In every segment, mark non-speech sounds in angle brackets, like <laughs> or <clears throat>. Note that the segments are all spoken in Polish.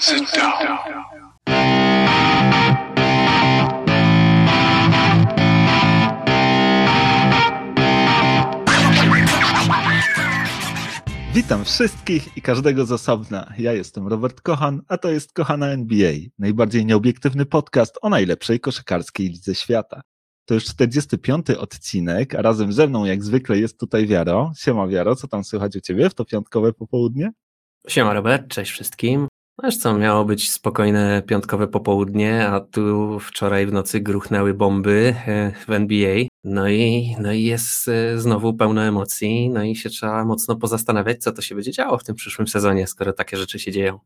Sit down. Witam wszystkich i każdego z osobna. Ja jestem Robert Kochan, a to jest Kochana NBA, najbardziej nieobiektywny podcast o najlepszej koszykarskiej lidze świata. To już 45. odcinek, a razem ze mną jak zwykle jest tutaj Wiaro. Siema Wiaro, co tam słychać u Ciebie w to piątkowe popołudnie? Siema Robert, cześć wszystkim. Wiesz co, miało być spokojne piątkowe popołudnie, a tu wczoraj w nocy gruchnęły bomby e, w NBA. No i, no i jest e, znowu pełno emocji, no i się trzeba mocno pozastanawiać, co to się będzie działo w tym przyszłym sezonie, skoro takie rzeczy się dzieją.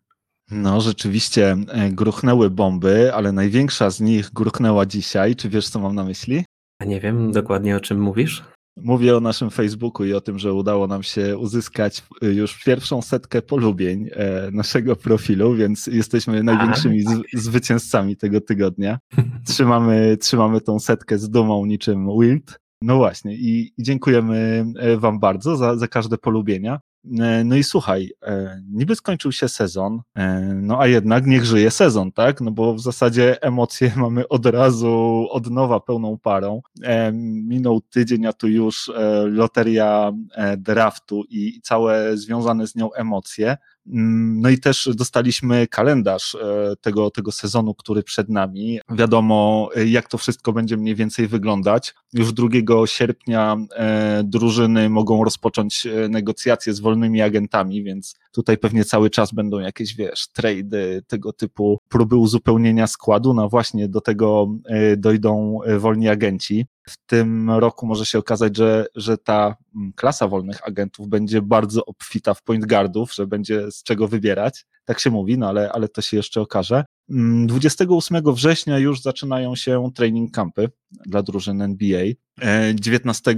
No, rzeczywiście e, gruchnęły bomby, ale największa z nich gruchnęła dzisiaj. Czy wiesz, co mam na myśli? A nie wiem dokładnie o czym mówisz. Mówię o naszym Facebooku i o tym, że udało nam się uzyskać już pierwszą setkę polubień e, naszego profilu, więc jesteśmy największymi zwycięzcami tego tygodnia. <laughs> Trzymamy, trzymamy tą setkę z dumą niczym Wild. No właśnie i dziękujemy e, Wam bardzo za, za każde polubienia. E, no i słuchaj, e, niby skończył się sezon, e, no a jednak niech żyje sezon, tak? No bo w zasadzie emocje <laughs> mamy od razu od nowa pełną parą. Minął tydzień, a tu już loteria draftu i całe związane z nią emocje. Mm, no i też dostaliśmy kalendarz e, tego, tego sezonu, który przed nami. Wiadomo, e, jak to wszystko będzie mniej więcej wyglądać. Już 2 sierpnia e, drużyny mogą rozpocząć negocjacje z wolnymi agentami, więc tutaj pewnie cały czas będą jakieś, wiesz, trady, tego typu próby uzupełnienia składu. No właśnie do tego dojdą wolni agenci. W tym roku może się okazać, że, że ta mm, klasa wolnych agentów będzie bardzo obfita w point guardów, że będzie z czego wybierać. Tak się mówi, no ale, ale to się jeszcze okaże. 28 mm, września już zaczynają się training campy dla drużyn NBA. 19 e,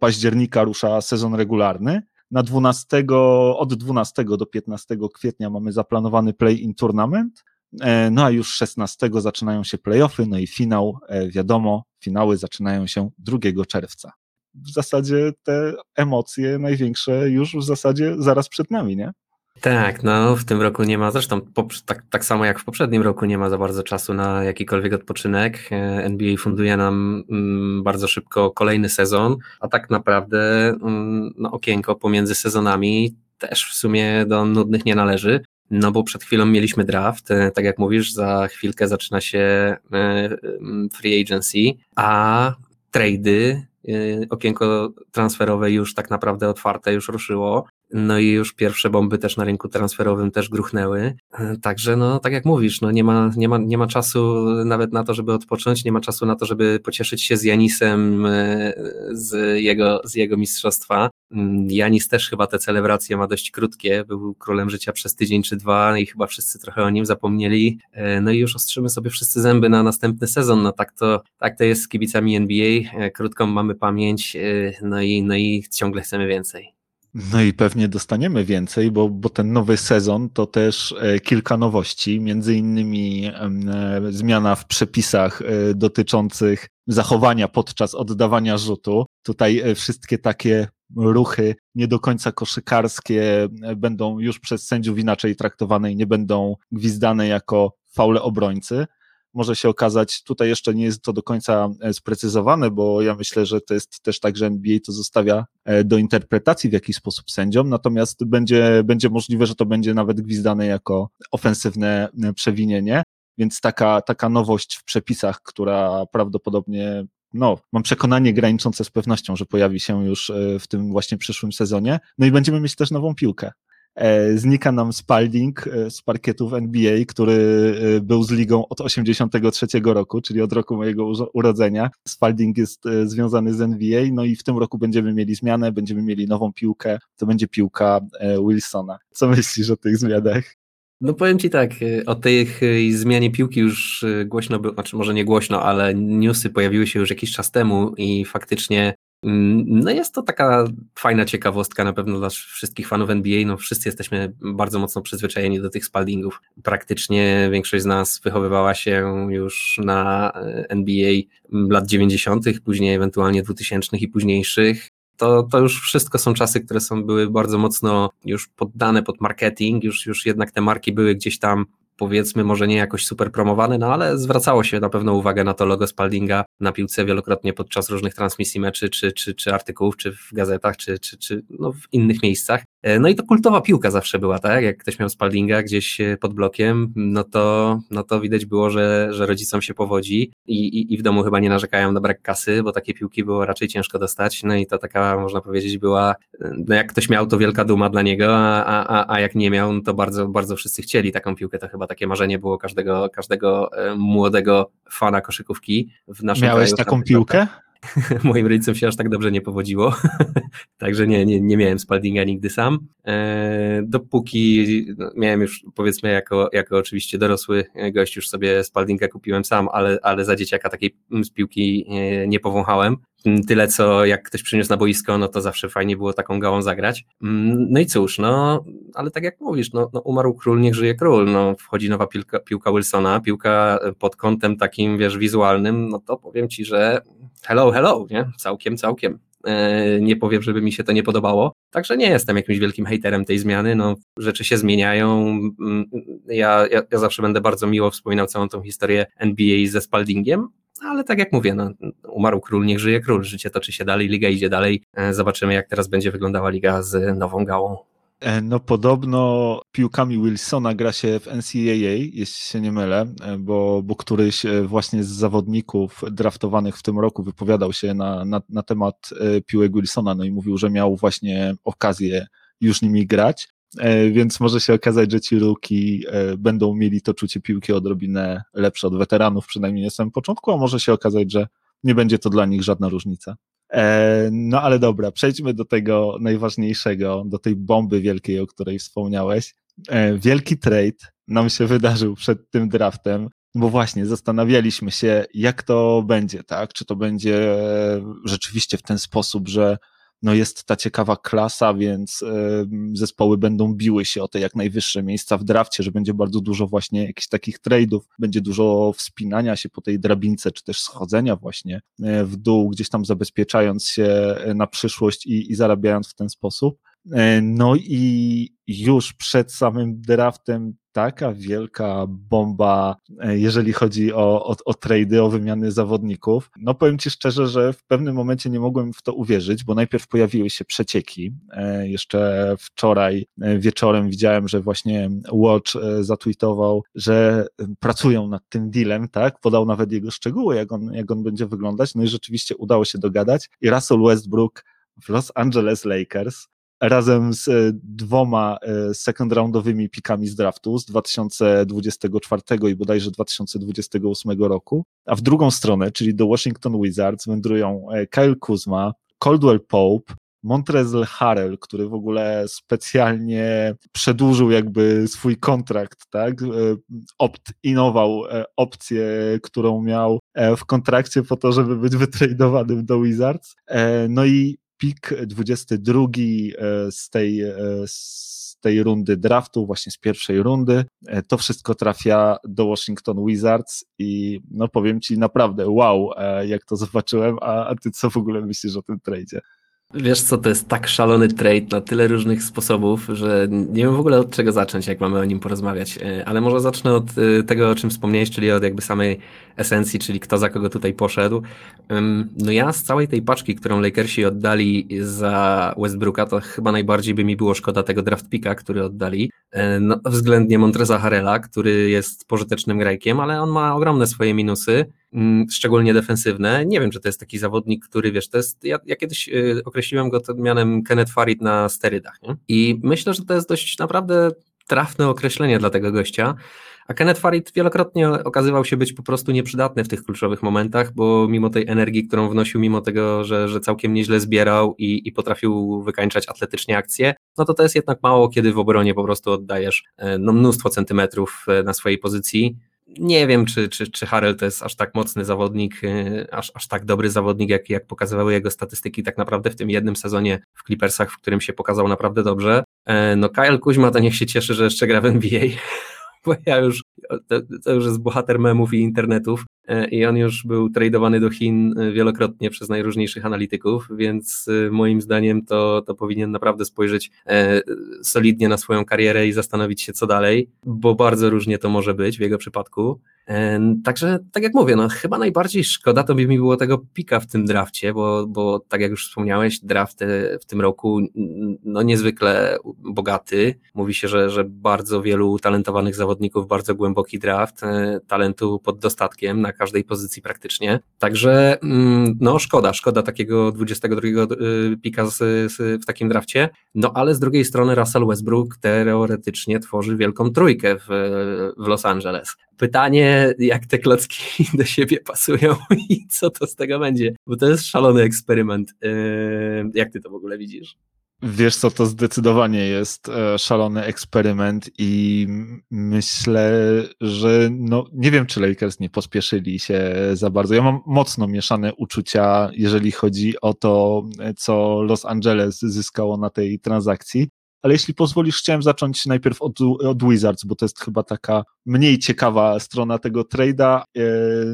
października rusza sezon regularny. Na 12, od 12 do 15 kwietnia mamy zaplanowany play-in tournament, no a już 16 zaczynają się playoffy, no i finał, e, wiadomo, finały zaczynają się 2 czerwca. W zasadzie te emocje największe już w zasadzie zaraz przed nami, nie? Tak, no w tym roku nie ma, zresztą tak, tak samo jak w poprzednim roku nie ma za bardzo czasu na jakikolwiek odpoczynek. E, NBA funduje nam mm, bardzo szybko kolejny sezon, a tak naprawdę mm, no, okienko pomiędzy sezonami też w sumie do nudnych nie należy. No bo przed chwilą mieliśmy draft, e, tak jak mówisz, za chwilkę zaczyna się e, free agency, a trady, e, okienko transferowe już tak naprawdę otwarte, już ruszyło. No i już pierwsze bomby też na rynku transferowym też gruchnęły. Także no, tak jak mówisz, no nie ma, nie ma, nie ma czasu nawet na to, żeby odpocząć, nie ma czasu na to, żeby pocieszyć się z Janisem z jego, z jego mistrzostwa. Mm, Janis też chyba te celebracje ma dość krótkie, był królem życia przez tydzień czy dwa i chyba wszyscy trochę o nim zapomnieli. E, no i już ostrzymy sobie wszyscy zęby na następny sezon. No tak to, tak to jest z kibicami NBA. E, krótką mamy pamięć, e, no i, no i ciągle chcemy więcej. No i pewnie dostaniemy więcej, bo, bo ten nowy sezon to też kilka nowości, między innymi zmiana w przepisach dotyczących zachowania podczas oddawania rzutu. Tutaj wszystkie takie ruchy nie do końca koszykarskie będą już przez sędziów inaczej traktowane i nie będą gwizdane jako faule obrońcy. Może się okazać, tutaj jeszcze nie jest to do końca e, sprecyzowane, bo ja myślę, że to jest też tak, że NBA to zostawia e, do interpretacji w jakiś sposób sędziom, natomiast będzie, będzie możliwe, że to będzie nawet gwizdane jako ofensywne e, przewinienie. Więc taka, taka nowość w przepisach, która prawdopodobnie no, mam przekonanie graniczące z pewnością, że pojawi się już e, w tym właśnie przyszłym sezonie. No i będziemy mieć też nową piłkę. E, znika nam Spalding e, z parkietów NBA, który był z ligą od 83 roku, czyli od roku mojego urodzenia. Spalding jest związany z NBA, no i w tym roku będziemy mieli zmianę, będziemy mieli nową piłkę, to będzie piłka Wilsona. Co myślisz o tych zmianach? No powiem Ci tak, y, o tej y, zmianie piłki już y, głośno było, znaczy może nie głośno, ale newsy pojawiły się już jakiś czas temu i faktycznie mm, no jest to taka fajna ciekawostka na pewno dla wszystkich fanów NBA. No wszyscy jesteśmy bardzo mocno przyzwyczajeni do tych spaldingów. Praktycznie większość z nas wychowywała się już na NBA lat 90., później ewentualnie 2000 i późniejszych to, to już wszystko są czasy, które są były bardzo mocno już poddane pod marketing, już, już jednak te marki były gdzieś tam powiedzmy może nie jakoś super promowany, no ale zwracało się na pewno uwagę na to logo Spaldinga na piłce wielokrotnie podczas różnych transmisji meczy, czy, czy, czy artykułów, czy w gazetach, czy, czy, czy no w innych miejscach. E, no i to kultowa piłka zawsze była, tak? Jak ktoś miał Spaldinga gdzieś e, pod blokiem, no to, no to widać było, że, że rodzicom się powodzi i, i, i w domu chyba nie narzekają na brak kasy, bo takie piłki było raczej ciężko dostać. No i to taka, można powiedzieć, była, no jak ktoś miał, to wielka duma dla niego, a, a, a jak nie miał, no to bardzo, bardzo wszyscy chcieli taką piłkę. To chyba takie marzenie było każdego, każdego e, młodego fana koszykówki w naszym Miałeś kraju. taką piłkę? <laughs> Moim rodzicom się aż tak dobrze nie powodziło, <laughs> także nie, nie, nie miałem Spaldinga nigdy sam. E, dopóki no, miałem już, powiedzmy, jako, jako oczywiście dorosły gość, już sobie Spaldinga kupiłem sam, ale, ale za dzieciaka takiej z piłki nie, nie powąchałem. Tyle, co jak ktoś przyniósł na boisko, no to zawsze fajnie było taką gałą zagrać. Mm, no i cóż, no, ale tak jak mówisz, no, no umarł król, niech żyje król. No, wchodzi nowa piłka, piłka Wilsona, piłka pod kątem takim, wiesz, wizualnym, no to powiem ci, że hello, hello, nie? Całkiem, całkiem. E, nie powiem, żeby mi się to nie podobało. Także nie jestem jakimś wielkim hejterem tej zmiany. No, rzeczy się zmieniają. Mm, ja, ja, ja zawsze będę bardzo miło wspominał całą tą historię NBA ze Spaldingiem, ale tak jak mówię, no, umarł król, niech żyje król. Życie toczy się dalej, liga idzie dalej. E, zobaczymy, jak teraz będzie wyglądała liga z nową gałą. E, no podobno piłkami Wilsona gra się w NCAA, jeśli się nie mylę, e, bo, bo któryś właśnie z zawodników draftowanych w tym roku wypowiadał się na, na, na temat piłek Wilsona, no i mówił, że miał właśnie okazję już nimi grać. E, więc może się okazać, że ci ruki e, będą mieli to czucie piłki odrobinę lepsze od weteranów, przynajmniej na samym początku, a może się okazać, że nie będzie to dla nich żadna różnica. E, no ale dobra, przejdźmy do tego najważniejszego, do tej bomby wielkiej, o której wspomniałeś. Wielki trade nam się wydarzył przed tym draftem, bo właśnie zastanawialiśmy się, jak to będzie, tak? Czy to będzie rzeczywiście w ten sposób, że no jest ta ciekawa klasa, więc zespoły będą biły się o te jak najwyższe miejsca w drafcie, że będzie bardzo dużo właśnie jakichś takich trade'ów, będzie dużo wspinania się po tej drabince, czy też schodzenia właśnie e, w dół, gdzieś tam zabezpieczając się e, na przyszłość i, i zarabiając w ten sposób. E, no i już przed samym draftem taka wielka bomba, e, jeżeli chodzi o, o, o trady, o wymiany zawodników. No powiem Ci szczerze, że w pewnym momencie nie mogłem w to uwierzyć, bo najpierw pojawiły się przecieki. E, jeszcze wczoraj wieczorem widziałem, że właśnie Watch zatweetował, że pracują nad tym dealem, tak? Podał nawet jego szczegóły, jak on, jak on będzie wyglądać. No i rzeczywiście udało się dogadać. I Russell Westbrook w Los Angeles Lakers razem z e, dwoma e, second roundowymi pikami z draftu z 2024 i bodajże 2028 roku, a w drugą stronę, czyli do Washington Wizards wędrują e, Kyle Kuzma, Caldwell Pope, Montrezl Harrell, który w ogóle specjalnie przedłużył jakby swój kontrakt, tak? Opt-inował opcję, którą miał w kontrakcie po to, żeby być wytradowanym do Wizards. No i pik 22 e, z tej, e, z tej rundy draftu, właśnie z pierwszej rundy. E, to wszystko trafia do Washington Wizards i no powiem Ci naprawdę wow, jak to zobaczyłem, a, a Ty co w ogóle myślisz o tym tradzie? Wiesz co, to jest tak szalony trade na tyle różnych sposobów, że nie wiem w ogóle od czego zacząć, jak mamy o nim porozmawiać, e, ale może zacznę od e, tego, o czym wspomniałeś, czyli od jakby samej esencji, czyli kto za kogo tutaj poszedł. No ja z całej tej paczki, którą Lakersi oddali za Westbrooka, to chyba najbardziej by mi było szkoda tego draft picka, który oddali, no, względnie Montreza Harela, który jest pożytecznym grajkiem, ale on ma ogromne swoje minusy, Mm, szczególnie defensywne. Nie wiem, czy to jest taki zawodnik, który wiesz, to jest, ja, ja kiedyś y, określiłem go mianem Kenneth Farid na sterydach nie? i myślę, że to jest dość naprawdę trafne określenie dla tego gościa, a Kenneth Farid wielokrotnie okazywał się być po prostu nieprzydatny w tych kluczowych momentach, bo mimo tej energii, którą wnosił, mimo tego, że, że całkiem nieźle zbierał i, i potrafił wykańczać atletycznie akcje, no to to jest jednak mało, kiedy w obronie po prostu oddajesz e, no, mnóstwo centymetrów e, na swojej pozycji nie wiem, czy, czy, czy Harrell to jest aż tak mocny zawodnik, y, aż, aż tak dobry zawodnik, jak, jak pokazywały jego statystyki tak naprawdę w tym jednym sezonie w Clippersach, w którym się pokazał naprawdę dobrze. E, no Kyle Kuźma to niech się cieszy, że jeszcze gra w NBA, <laughs> bo ja już, to, to już jest bohater memów i internetów, i on już był tradowany do Chin wielokrotnie przez najróżniejszych analityków, więc moim zdaniem to, to powinien naprawdę spojrzeć solidnie na swoją karierę i zastanowić się, co dalej, bo bardzo różnie to może być w jego przypadku. Także, tak jak mówię, no chyba najbardziej szkoda to by mi było tego pika w tym drafcie, bo, bo tak jak już wspomniałeś, draft w tym roku no niezwykle bogaty. Mówi się, że, że bardzo wielu talentowanych zawodników, bardzo głęboki draft, e, talentu pod dostatkiem na każdej pozycji praktycznie. Także mm, no szkoda, szkoda takiego 22 e, pika z, z, w takim drafcie. No ale z drugiej strony Russell Westbrook teoretycznie tworzy wielką trójkę w, w Los Angeles. Pytanie, jak te klocki <laughs> do siebie pasują i co to z tego będzie, bo to jest szalony eksperyment. Yy, jak ty to w ogóle widzisz? Wiesz co, to zdecydowanie jest e, szalony eksperyment i myślę, że no, nie wiem, czy Lakers nie pospieszyli się za bardzo. Ja mam mocno mieszane uczucia, jeżeli chodzi o to, co Los Angeles zyskało na tej transakcji. Ale jeśli pozwolisz, chciałem zacząć najpierw od, od Wizards, bo to jest chyba taka mniej ciekawa strona tego trade'a. E,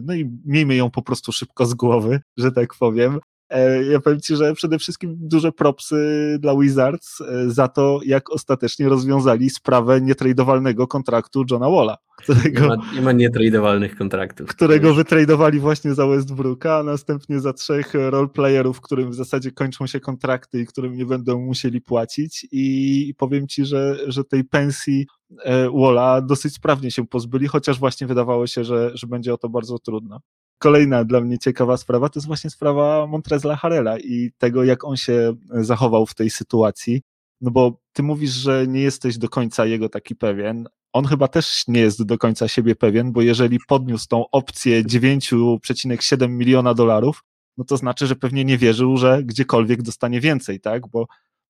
no i miejmy ją po prostu szybko z głowy, że tak powiem. E, ja powiem Ci, że przede wszystkim duże propsy dla Wizards e, za to, jak ostatecznie rozwiązali sprawę nietradowalnego kontraktu Johna Walla. Którego, nie, ma, nie ma nietradowalnych kontraktów. Którego wytradowali właśnie za Westbrooka, a następnie za trzech roleplayerów, którym w zasadzie kończą się kontrakty i którym nie będą musieli płacić i powiem Ci, że, że tej pensji e, Walla dosyć sprawnie się pozbyli, chociaż właśnie wydawało się, że, że będzie o to bardzo trudno kolejna dla mnie ciekawa sprawa to jest właśnie sprawa Montrezla Harela i tego, jak on się zachował w tej sytuacji. No bo ty mówisz, że nie jesteś do końca jego taki pewien. On chyba też nie jest do końca siebie pewien, bo jeżeli podniósł tą opcję 9,7 miliona dolarów, no to znaczy, że pewnie nie wierzył, że gdziekolwiek dostanie więcej, tak? Bo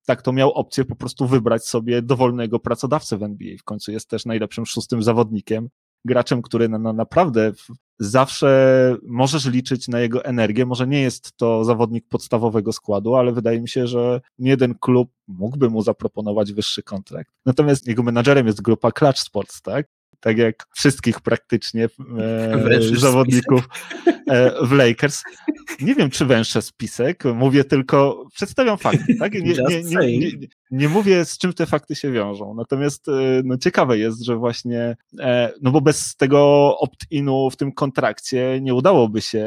tak to miał opcję po prostu wybrać sobie dowolnego pracodawcę w NBA. W końcu jest też najlepszym szóstym zawodnikiem, graczem, który na, na naprawdę zawsze możesz liczyć na jego energię. Może nie jest to zawodnik podstawowego składu, ale wydaje mi się, że jeden klub mógłby mu zaproponować wyższy kontrakt. Natomiast jego menadżerem jest grupa Clutch Sports, tak? Tak jak wszystkich praktycznie e, <laughs> zawodników e, w Lakers. Nie wiem, czy węższe spisek, mówię tylko, przedstawiam fakty, tak? Nie, nie, nie, nie, mówię, z czym te fakty się wiążą. Natomiast e, no, ciekawe jest, że właśnie, e, no bo bez tego opt-inu w tym kontrakcie nie udałoby się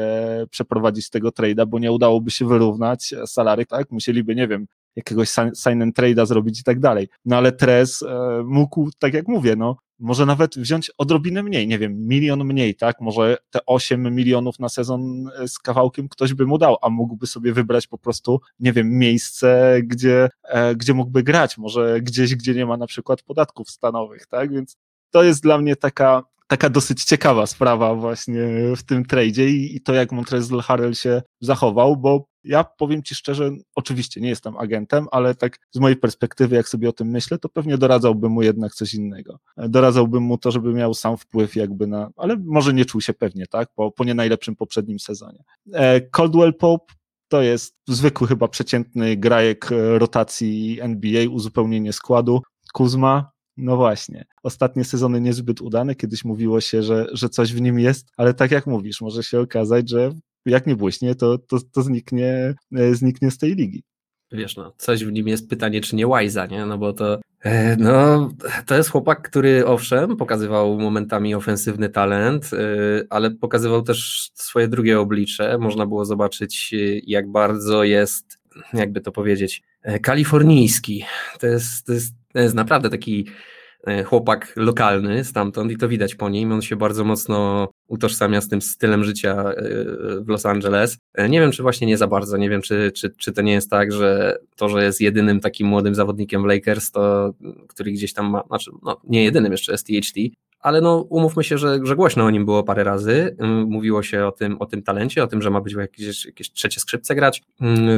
przeprowadzić tego trade'a, bo nie udałoby się wyrównać salary, tak? Musieliby, nie wiem, jakiegoś sign and trade'a zrobić i tak dalej. No ale Tres e, mógł, tak jak mówię, no może nawet wziąć odrobinę mniej, nie wiem, milion mniej, tak? Może te 8 milionów na sezon e, z kawałkiem ktoś by mu dał, a mógłby sobie wybrać po prostu, nie wiem, miejsce, gdzie, e, gdzie mógłby grać, może gdzieś, gdzie nie ma na przykład podatków stanowych, tak? Więc to jest dla mnie taka, taka dosyć ciekawa sprawa właśnie w tym tradzie i, i to, jak Montrezl Harrell się zachował, bo ja powiem Ci szczerze, oczywiście nie jestem agentem, ale tak z mojej perspektywy, jak sobie o tym myślę, to pewnie doradzałbym mu jednak coś innego. Doradzałbym mu to, żeby miał sam wpływ jakby na, ale może nie czuł się pewnie, tak, po, po nie najlepszym poprzednim sezonie. E, Caldwell Pope to jest zwykły chyba przeciętny grajek rotacji NBA, uzupełnienie składu. Kuzma, no właśnie. Ostatnie sezony niezbyt udane, kiedyś mówiło się, że, że coś w nim jest, ale tak jak mówisz, może się okazać, że jak nie błyśnie, to, to, to zniknie, e, zniknie z tej ligi. Wiesz, no, coś w nim jest pytanie, czy nie Łajza, nie? No bo to, e, no, to jest chłopak, który owszem, pokazywał momentami ofensywny talent, e, ale pokazywał też swoje drugie oblicze. Można było zobaczyć, jak bardzo jest, jakby to powiedzieć, kalifornijski. To jest, to jest, to jest naprawdę taki chłopak lokalny stamtąd i to widać po nim. On się bardzo mocno utożsamia z tym stylem życia e, w Los Angeles. E, nie wiem, czy właśnie nie za bardzo. Nie wiem, czy, czy, czy to nie jest tak, że to, że jest jedynym takim młodym zawodnikiem w Lakers, to który gdzieś tam ma, znaczy, no, nie jedynym jeszcze jest THT, ale no umówmy się, że, że głośno o nim było parę razy. Mówiło się o tym, o tym talencie, o tym, że ma być jakieś, jakieś trzecie skrzypce grać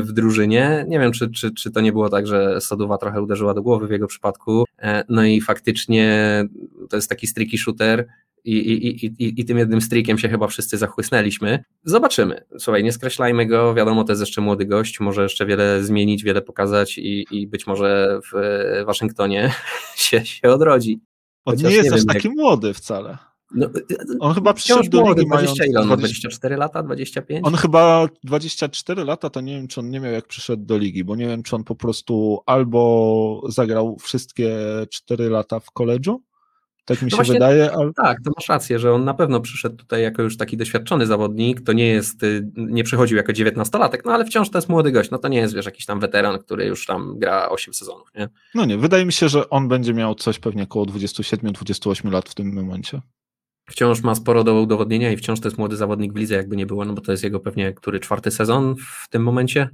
w drużynie. Nie wiem, czy, czy, czy to nie było tak, że Sodowa trochę uderzyła do głowy w jego przypadku. E, no i faktycznie to jest taki streaky shooter, i, i, i, i tym jednym streakiem się chyba wszyscy zachłysnęliśmy. Zobaczymy. Słuchaj, nie skreślajmy go, wiadomo, to jest jeszcze młody gość, może jeszcze wiele zmienić, wiele pokazać i, i być może w Waszyngtonie <laughs> się, się odrodzi. On nie jest nie aż taki jak... młody wcale. No, on chyba przyszedł do ligi mając 20, ile 24 lata, 25? On chyba 24 lata, to nie wiem, czy on nie miał jak przyszedł do ligi, bo nie wiem, czy on po prostu albo zagrał wszystkie 4 lata w koledżu, tak mi no się właśnie, wydaje. Ale... Tak, to masz rację, że on na pewno przyszedł tutaj jako już taki doświadczony zawodnik, to nie jest, y, nie przychodził jako 19-latek, no ale wciąż to jest młody gość, no to nie jest, wiesz, jakiś tam weteran, który już tam gra 8 sezonów, nie? No nie, wydaje mi się, że on będzie miał coś pewnie około 27-28 lat w tym momencie wciąż ma sporo do udowodnienia i wciąż to jest młody zawodnik w lidze, jakby nie było, no bo to jest jego pewnie który czwarty sezon w tym momencie.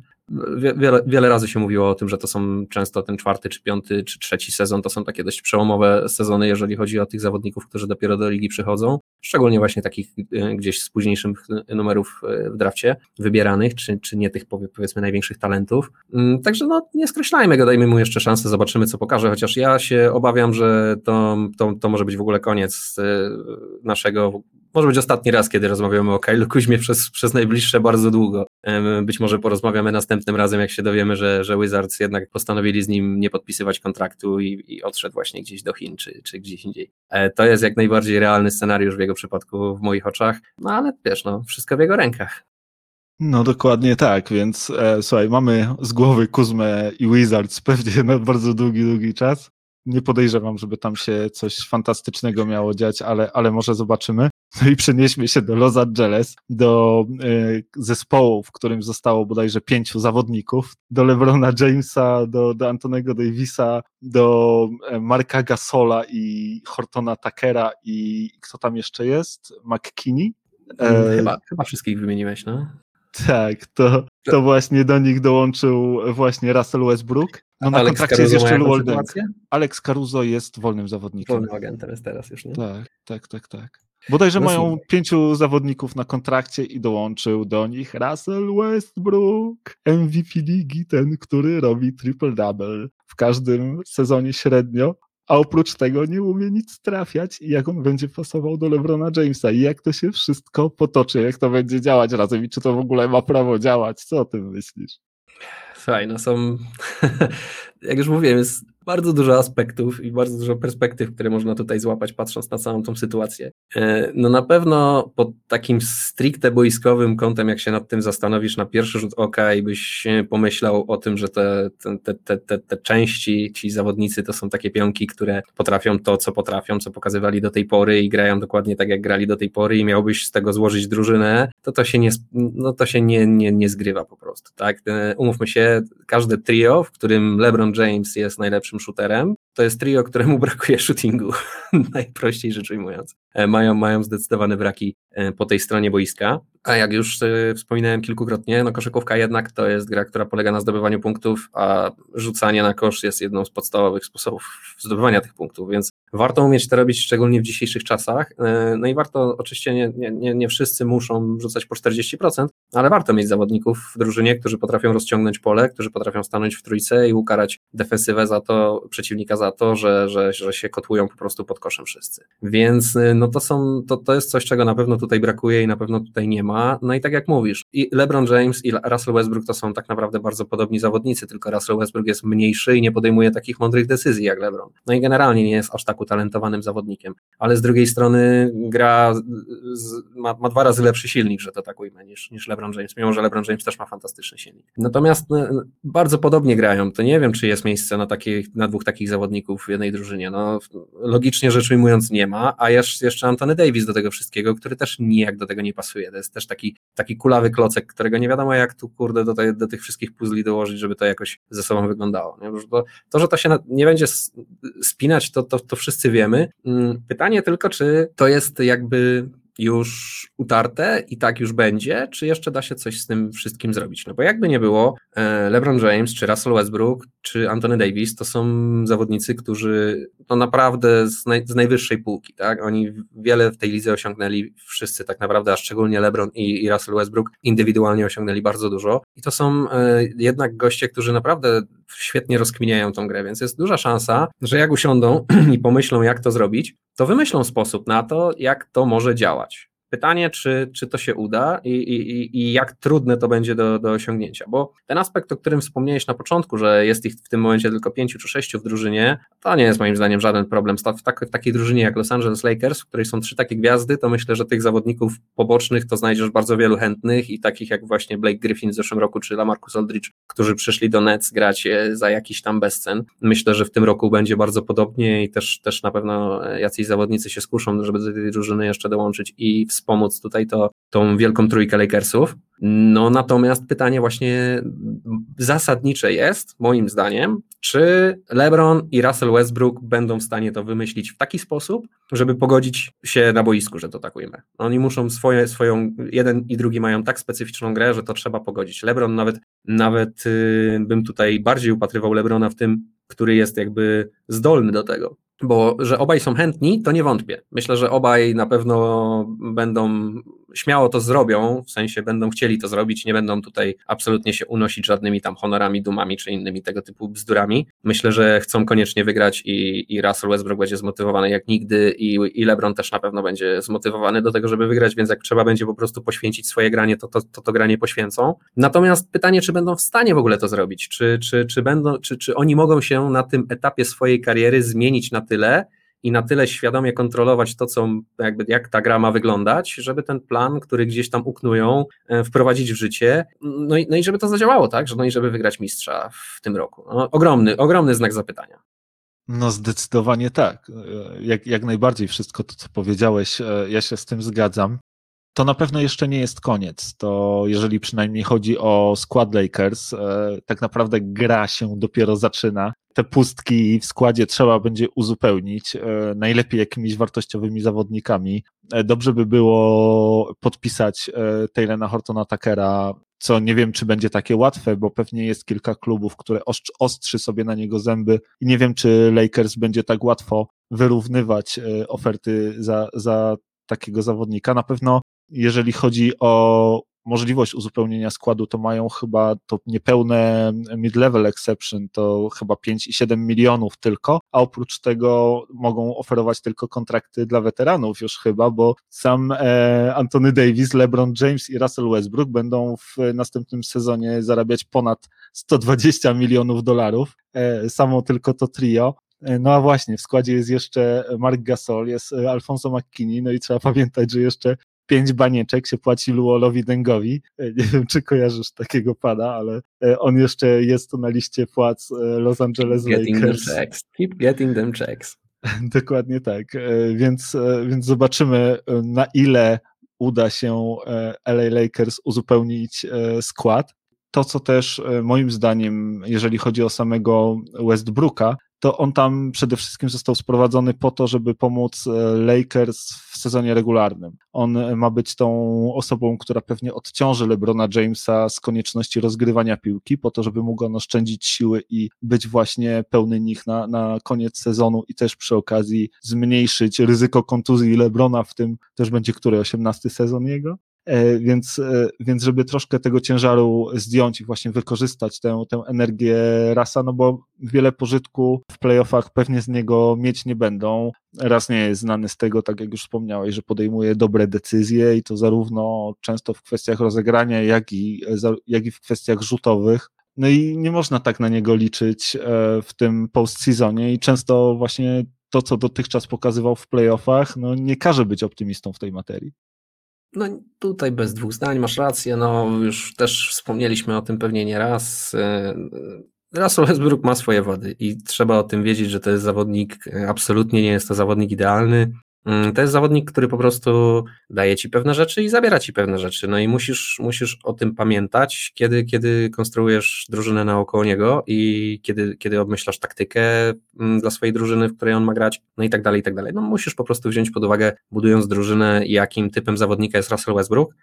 Wiele, wiele razy się mówiło o tym, że to są często ten czwarty, czy piąty, czy trzeci sezon, to są takie dość przełomowe sezony, jeżeli chodzi o tych zawodników, którzy dopiero do ligi przychodzą, szczególnie właśnie takich e, gdzieś z późniejszych numerów e, w drafcie wybieranych, czy, czy nie tych powiedzmy największych talentów. Mm, także no nie skreślajmy go, dajmy mu jeszcze szansę, zobaczymy co pokaże, chociaż ja się obawiam, że to, to, to może być w ogóle koniec e, naszego może być ostatni raz, kiedy rozmawiamy o Kailu Kuźmie przez, przez najbliższe bardzo długo. Być może porozmawiamy następnym razem, jak się dowiemy, że, że Wizards jednak postanowili z nim nie podpisywać kontraktu i, i odszedł właśnie gdzieś do Chin czy, czy gdzieś indziej. E, to jest jak najbardziej realny scenariusz w jego przypadku w moich oczach, no ale wiesz, no, wszystko w jego rękach. No dokładnie tak, więc e, słuchaj, mamy z głowy Kuzmę i Wizards pewnie na bardzo długi, długi czas. Nie podejrzewam, żeby tam się coś fantastycznego miało dziać, ale, ale może zobaczymy. No i przenieśmy się do Los Angeles, do y, zespołu, w którym zostało bodajże pięciu zawodników, do LeBrona Jamesa, do, do Antonego Davisa, do e, Marka Gasola i Hortona Takera i kto tam jeszcze jest? McKinney? E, chyba, chyba wszystkich wymieniłeś, no? Tak, to, to właśnie do nich dołączył właśnie Russell Westbrook. No na Alex kontrakcie Caruso jest jeszcze. Alex Caruso jest wolnym zawodnikiem. Wolnym agentem jest teraz już, nie? Tak, tak, tak, tak. Bodajże no mają pięciu zawodników na kontrakcie i dołączył do nich Russell Westbrook, MVP ligi, ten, który robi triple-double. W każdym sezonie średnio, a oprócz tego nie umie nic trafiać i jak on będzie pasował do LeBrona Jamesa? I jak to się wszystko potoczy, jak to będzie działać razem i czy to w ogóle ma prawo działać, co o tym myślisz? Słuchaj, no są, <laughs> jak już mówiłem, jest bardzo dużo aspektów i bardzo dużo perspektyw, które można tutaj złapać, patrząc na całą tą sytuację. E, no na pewno pod takim stricte boiskowym kątem, jak się nad tym zastanowisz na pierwszy rzut oka i byś pomyślał o tym, że te, te, te, te, te części, ci zawodnicy to są takie pionki, które potrafią to, co potrafią, co pokazywali do tej pory i grają dokładnie tak, jak grali do tej pory i miałbyś z tego złożyć drużynę, to to się nie, no to się nie, nie, nie zgrywa po prostu, tak? E, umówmy się, każde trio, w którym LeBron James jest najlepszym shooterem, to jest trio, któremu brakuje shootingu, <laughs> najprościej rzecz ujmując. E, mają, mają zdecydowane braki e, po tej stronie boiska, a jak już e, wspominałem kilkukrotnie, no koszykówka jednak to jest gra, która polega na zdobywaniu punktów, a rzucanie na kosz jest jedną z podstawowych sposobów zdobywania tych punktów, więc warto umieć to robić, szczególnie w dzisiejszych czasach. No i warto, oczywiście nie, nie, nie wszyscy muszą rzucać po 40%, ale warto mieć zawodników w drużynie, którzy potrafią rozciągnąć pole, którzy potrafią stanąć w trójce i ukarać defensywę za to, przeciwnika za to, że, że, że się kotłują po prostu pod koszem wszyscy. Więc no to są, to, to jest coś, czego na pewno tutaj brakuje i na pewno tutaj nie ma. No i tak jak mówisz, i LeBron James i Russell Westbrook to są tak naprawdę bardzo podobni zawodnicy, tylko Russell Westbrook jest mniejszy i nie podejmuje takich mądrych decyzji jak LeBron. No i generalnie nie jest aż tak utalentowanym zawodnikiem, ale z drugiej strony gra, z, ma, ma dwa razy lepszy silnik, że to tak ujmę, niż, niż LeBron James, mimo że LeBron James też ma fantastyczny silnik. Natomiast no, bardzo podobnie grają, to nie wiem, czy jest miejsce na, takich, na dwóch takich zawodników w jednej drużynie. No, logicznie rzecz ujmując nie ma, a jeszcze, jeszcze Antony Davis do tego wszystkiego, który też nijak do tego nie pasuje. To jest też taki, taki kulawy klocek, którego nie wiadomo jak tu kurde do, do tych wszystkich puzli dołożyć, żeby to jakoś ze sobą wyglądało. To, to, że to się nie będzie spinać, to, to, to wszyscy wiemy. Mm, pytanie tylko, czy to jest jakby już utarte i tak już będzie, czy jeszcze da się coś z tym wszystkim zrobić? No bo jakby nie było, e, LeBron James, czy Russell Westbrook, czy Anthony Davis to są zawodnicy, którzy no naprawdę z, naj, z najwyższej półki, tak? Oni wiele w tej lidze osiągnęli, wszyscy tak naprawdę, a szczególnie LeBron i, i Russell Westbrook indywidualnie osiągnęli bardzo dużo i to są e, jednak goście, którzy naprawdę świetnie rozkminiają tą grę, więc jest duża szansa, że jak usiądą <clears throat> i pomyślą jak to zrobić, to wymyślą sposób na to, jak to może działać. Pytanie, czy, czy to się uda i, i, i jak trudne to będzie do, do osiągnięcia, bo ten aspekt, o którym wspomniałeś na początku, że jest ich w tym momencie tylko pięciu czy sześciu w drużynie, to nie jest moim zdaniem żaden problem. W, tak, w takiej drużynie jak Los Angeles Lakers, w której są trzy takie gwiazdy, to myślę, że tych zawodników pobocznych to znajdziesz bardzo wielu chętnych i takich jak właśnie Blake Griffin w zeszłym roku, czy Lamarcus Aldridge, którzy przyszli do Nets grać e, za jakiś tam bezcen. Myślę, że w tym roku będzie bardzo podobnie i też, też na pewno jacyś zawodnicy się skuszą, żeby do tej drużyny jeszcze dołączyć i wspomóc tutaj to, tą wielką trójkę Lakersów. No natomiast pytanie właśnie zasadnicze jest, moim zdaniem, czy LeBron i Russell Westbrook będą w stanie to wymyślić w taki sposób, żeby pogodzić się na boisku, że to tak ujmę. Oni muszą swoje, swoją, jeden i drugi mają tak specyficzną grę, że to trzeba pogodzić. LeBron nawet, nawet yy, bym tutaj bardziej upatrywał LeBrona w tym, który jest jakby zdolny do tego bo że obaj są chętni, to nie wątpię. Myślę, że obaj na pewno będą śmiało to zrobią, w sensie będą chcieli to zrobić, nie będą tutaj absolutnie się unosić żadnymi tam honorami, dumami czy innymi tego typu bzdurami. Myślę, że chcą koniecznie wygrać i, i Russell Westbrook będzie zmotywowany jak nigdy i, i LeBron też na pewno będzie zmotywowany do tego, żeby wygrać, więc jak trzeba będzie po prostu poświęcić swoje granie, to to, to, to granie poświęcą. Natomiast pytanie, czy będą w stanie w ogóle to zrobić, czy, czy, czy, będą, czy, czy oni mogą się na tym etapie swojej kariery zmienić na tyle, i na tyle świadomie kontrolować to, co, jakby, jak ta gra ma wyglądać, żeby ten plan, który gdzieś tam uknują, e, wprowadzić w życie, no i, no i żeby to zadziałało, tak? No i żeby wygrać mistrza w tym roku. No, ogromny, ogromny znak zapytania. No zdecydowanie tak. E, jak, jak najbardziej wszystko to, co powiedziałeś, e, ja się z tym zgadzam. To na pewno jeszcze nie jest koniec. To jeżeli przynajmniej chodzi o skład Lakers, tak naprawdę gra się dopiero zaczyna te pustki w składzie trzeba będzie uzupełnić, e, najlepiej jakimiś wartościowymi zawodnikami. E, dobrze by było podpisać e, Taylena Hortona Takera, co nie wiem, czy będzie takie łatwe, bo pewnie jest kilka klubów, które ostrzy sobie na niego zęby i nie wiem, czy Lakers będzie tak łatwo wyrównywać oferty za, za takiego zawodnika. Na pewno, jeżeli chodzi o możliwość uzupełnienia składu, to mają chyba to niepełne mid-level exception, to chyba 5,7 milionów tylko, a oprócz tego mogą oferować tylko kontrakty dla weteranów już chyba, bo sam e, Anthony Davis, LeBron James i Russell Westbrook będą w następnym sezonie zarabiać ponad 120 milionów dolarów, e, samo tylko to trio, e, no a właśnie, w składzie jest jeszcze Mark Gasol, jest Alfonso McKinney, no i trzeba pamiętać, że jeszcze pięć banieczek się płaci Luolowi Dengowi. E, nie wiem, czy kojarzysz takiego pana, ale e, on jeszcze jest na liście płac e, Los Angeles Keep Lakers. Them checks. Keep getting them checks. <laughs> Dokładnie tak. Więc, więc zobaczymy, na ile uda się LA Lakers uzupełnić skład. To, co też moim zdaniem, jeżeli chodzi o samego Westbrooka, to on tam przede wszystkim został sprowadzony po to, żeby pomóc e, Lakers w sezonie regularnym. On e, ma być tą osobą, która pewnie odciąży LeBrona Jamesa z konieczności rozgrywania piłki, po to, żeby mógł on oszczędzić siły i być właśnie pełny nich na, na koniec sezonu i też przy okazji zmniejszyć ryzyko kontuzji LeBrona, w tym też będzie który 18 sezon jego. E, więc, e, więc żeby troszkę tego ciężaru zdjąć i właśnie wykorzystać tę, tę energię rasa, no bo wiele pożytku w playoffach pewnie z niego mieć nie będą. Raz nie jest znany z tego, tak jak już wspomniałeś, że podejmuje dobre decyzje i to zarówno często w kwestiach rozegrania, jak i, jak i w kwestiach rzutowych. No i nie można tak na niego liczyć e, w tym postseasonie i często właśnie to, co dotychczas pokazywał w playoffach, no nie każe być optymistą w tej materii. No tutaj bez dwóch zdań masz rację, no już też wspomnieliśmy o tym pewnie nie raz. E, Russell Westbrook ma swoje wady i trzeba o tym wiedzieć, że to jest zawodnik, e, absolutnie nie jest to zawodnik idealny, to jest zawodnik, który po prostu daje ci pewne rzeczy i zabiera ci pewne rzeczy. No i musisz, musisz o tym pamiętać, kiedy, kiedy konstruujesz drużynę naokoło niego i kiedy, kiedy obmyślasz taktykę mm, dla swojej drużyny, w której on ma grać, no i tak dalej, i tak dalej. No musisz po prostu wziąć pod uwagę, budując drużynę, jakim typem zawodnika jest Russell Westbrook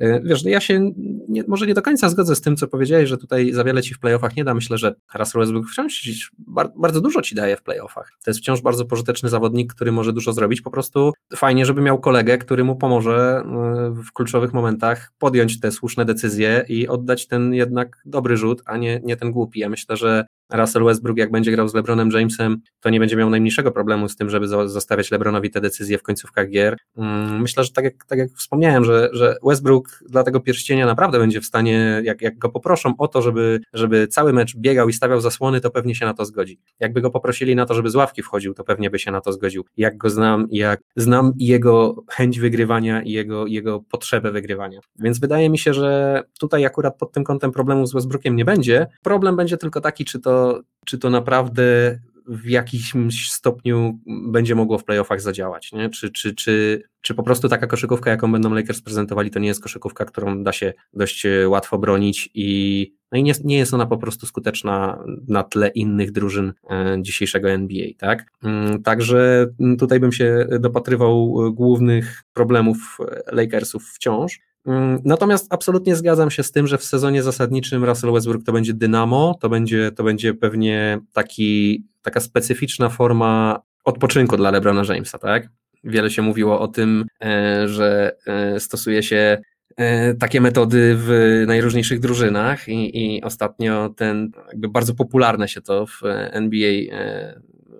wiesz, ja się nie, może nie do końca zgodzę z tym, co powiedziałeś, że tutaj za wiele ci w playoffach nie da. Myślę, że Russell Westbrook wciąż bardzo dużo ci daje w playoffach. To jest wciąż bardzo pożyteczny zawodnik, który może dużo zrobić. Po prostu fajnie, żeby miał kolegę, który mu pomoże e, w kluczowych momentach podjąć te słuszne decyzje i oddać ten jednak dobry rzut, a nie, nie ten głupi. Ja myślę, że Russell Westbrook jak będzie grał z LeBronem Jamesem, to nie będzie miał najmniejszego problemu z tym, żeby zostawiać LeBronowi te decyzje w końcówkach gier. Mm, myślę, że tak jak, tak jak wspomniałem, że, że Westbrook dla tego pierścienia naprawdę będzie w stanie, jak, jak go poproszą o to, żeby, żeby cały mecz biegał i stawiał zasłony, to pewnie się na to zgodzi. Jakby go poprosili na to, żeby z ławki wchodził, to pewnie by się na to zgodził. Jak go znam, jak znam jego chęć wygrywania i jego, jego potrzebę wygrywania. Więc wydaje mi się, że tutaj akurat pod tym kątem problemu z Westbrookiem nie będzie. Problem będzie tylko taki, czy to, czy to naprawdę w jakimś stopniu będzie mogło w playoffach zadziałać. Nie? Czy, czy, czy, czy po prostu taka koszykówka, jaką będą Lakers prezentowali, to nie jest koszykówka, którą da się dość łatwo bronić i, no i nie, nie jest ona po prostu skuteczna na tle innych drużyn e, dzisiejszego NBA. Tak? Mm, także tutaj bym się dopatrywał głównych problemów Lakersów wciąż. Mm, natomiast absolutnie zgadzam się z tym, że w sezonie zasadniczym Russell Westbrook to będzie dynamo, to będzie, to będzie pewnie taki, taka specyficzna forma odpoczynku dla LeBrona Jamesa, tak? Wiele się mówiło o tym, e, że e, stosuje się e, takie metody w najróżniejszych drużynach i, i ostatnio ten jakby bardzo popularne się to w NBA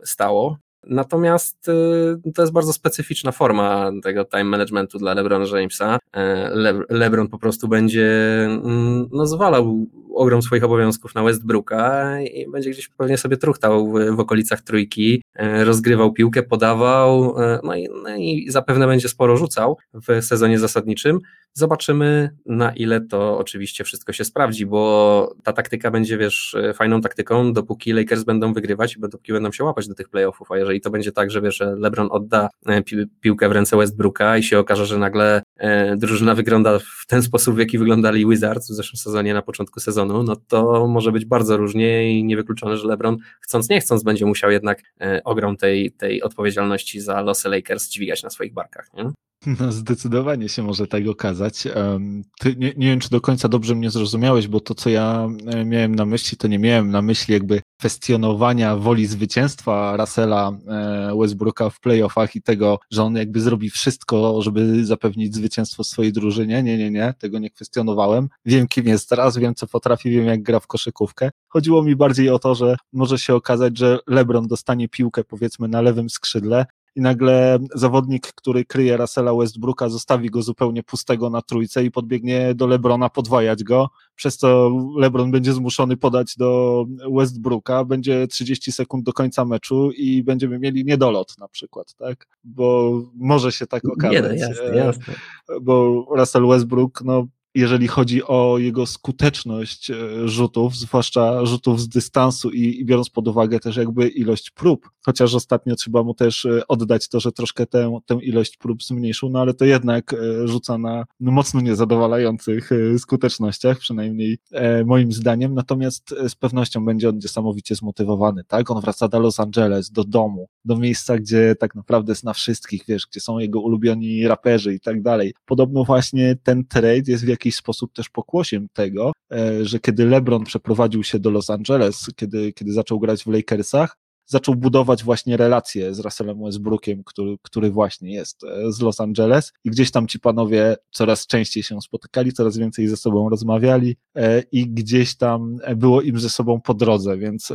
stało. Natomiast y, to jest bardzo specyficzna forma tego time managementu dla LeBrona Jamesa. E, Le LeBron po prostu będzie mm, no, zwalał ogrom swoich obowiązków na Westbrooka i będzie gdzieś pewnie sobie truchtał w, w okolicach trójki, rozgrywał piłkę, podawał, e, no i, no i zapewne będzie sporo rzucał w sezonie zasadniczym. Zobaczymy, na ile to oczywiście wszystko się sprawdzi, bo ta taktyka będzie, wiesz, fajną taktyką, dopóki Lakers będą wygrywać i dopóki będą się łapać do tych playoffów, a jeżeli to będzie tak, że wiesz, że LeBron odda e, pi piłkę w ręce Westbrooka i się okaże, że nagle e, drużyna wygląda w ten sposób, w jaki wyglądali Wizards w zeszłym sezonie na początku sezonu, no to może być bardzo różnie i niewykluczone, że LeBron chcąc nie chcąc będzie musiał jednak e, ogrom tej, tej odpowiedzialności za losy Lakers dźwigać na swoich barkach, nie? <laughs> No, zdecydowanie się może tak okazać. Ty, nie, nie wiem, czy do końca dobrze mnie zrozumiałeś, bo to, co ja e, miałem na myśli, to nie miałem na myśli jakby kwestionowania woli zwycięstwa Russella e, Westbrooka w playoffach i tego, że on jakby zrobi wszystko, żeby zapewnić zwycięstwo swojej drużynie. Nie, nie, nie, tego nie kwestionowałem. Wiem, kim jest teraz, wiem, co potrafi, wiem, jak gra w koszykówkę. Chodziło mi bardziej o to, że może się okazać, że LeBron dostanie piłkę powiedzmy na lewym skrzydle, i nagle zawodnik, który kryje Russella Westbrooka, zostawi go zupełnie pustego na trójce i podbiegnie do Lebrona podwajać go, przez co Lebron będzie zmuszony podać do Westbrooka, będzie 30 sekund do końca meczu i będziemy mieli niedolot na przykład, tak? Bo może się tak okazać. Nie, no jasne, jasne. Bo Russell Westbrook, no jeżeli chodzi o jego skuteczność e, rzutów, zwłaszcza rzutów z dystansu i, i, biorąc pod uwagę też jakby ilość prób, chociaż ostatnio trzeba mu też e, oddać to, że troszkę tę, tę ilość prób zmniejszył, no ale to jednak e, rzuca na no, mocno niezadowalających skutecznościach, przynajmniej moim zdaniem, natomiast z pewnością będzie on niesamowicie zmotywowany, tak? On wraca do Los Angeles, do domu, do miejsca, gdzie tak naprawdę jest na wszystkich, wiesz, gdzie są jego ulubioni raperzy i tak dalej. Podobno właśnie ten trade jest w jakiś jakiś sposób też pokłosiem tego, e, że kiedy LeBron przeprowadził się do Los Angeles, kiedy, kiedy zaczął grać w Lakersach, zaczął budować właśnie relacje z Russellem Westbrookiem, który, który właśnie jest e, z Los Angeles. I gdzieś tam ci panowie coraz częściej się spotykali, coraz więcej ze sobą rozmawiali e, i gdzieś tam było im ze sobą po drodze, więc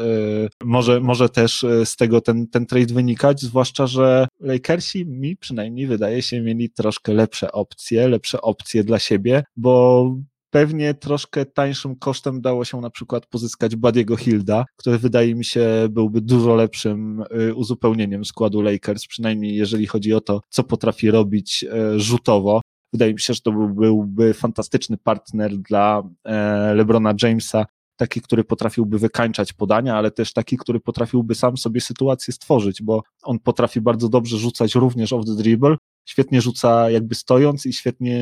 może, może też z tego ten, ten trade wynikać, zwłaszcza, że Lakersi mi przynajmniej wydaje się mieli troszkę lepsze opcje, lepsze opcje dla siebie, bo pewnie troszkę tańszym kosztem dało się na przykład pozyskać Badiego Hilda, który wydaje mi się byłby dużo lepszym y, uzupełnieniem składu Lakers, przynajmniej jeżeli chodzi o to, co potrafi robić y, rzutowo. Wydaje mi się, że to byłby fantastyczny partner dla e, LeBrona Jamesa, taki, który potrafiłby wykańczać podania, ale też taki, który potrafiłby sam sobie sytuację stworzyć, bo on potrafi bardzo dobrze rzucać również off the dribble, świetnie rzuca jakby stojąc i świetnie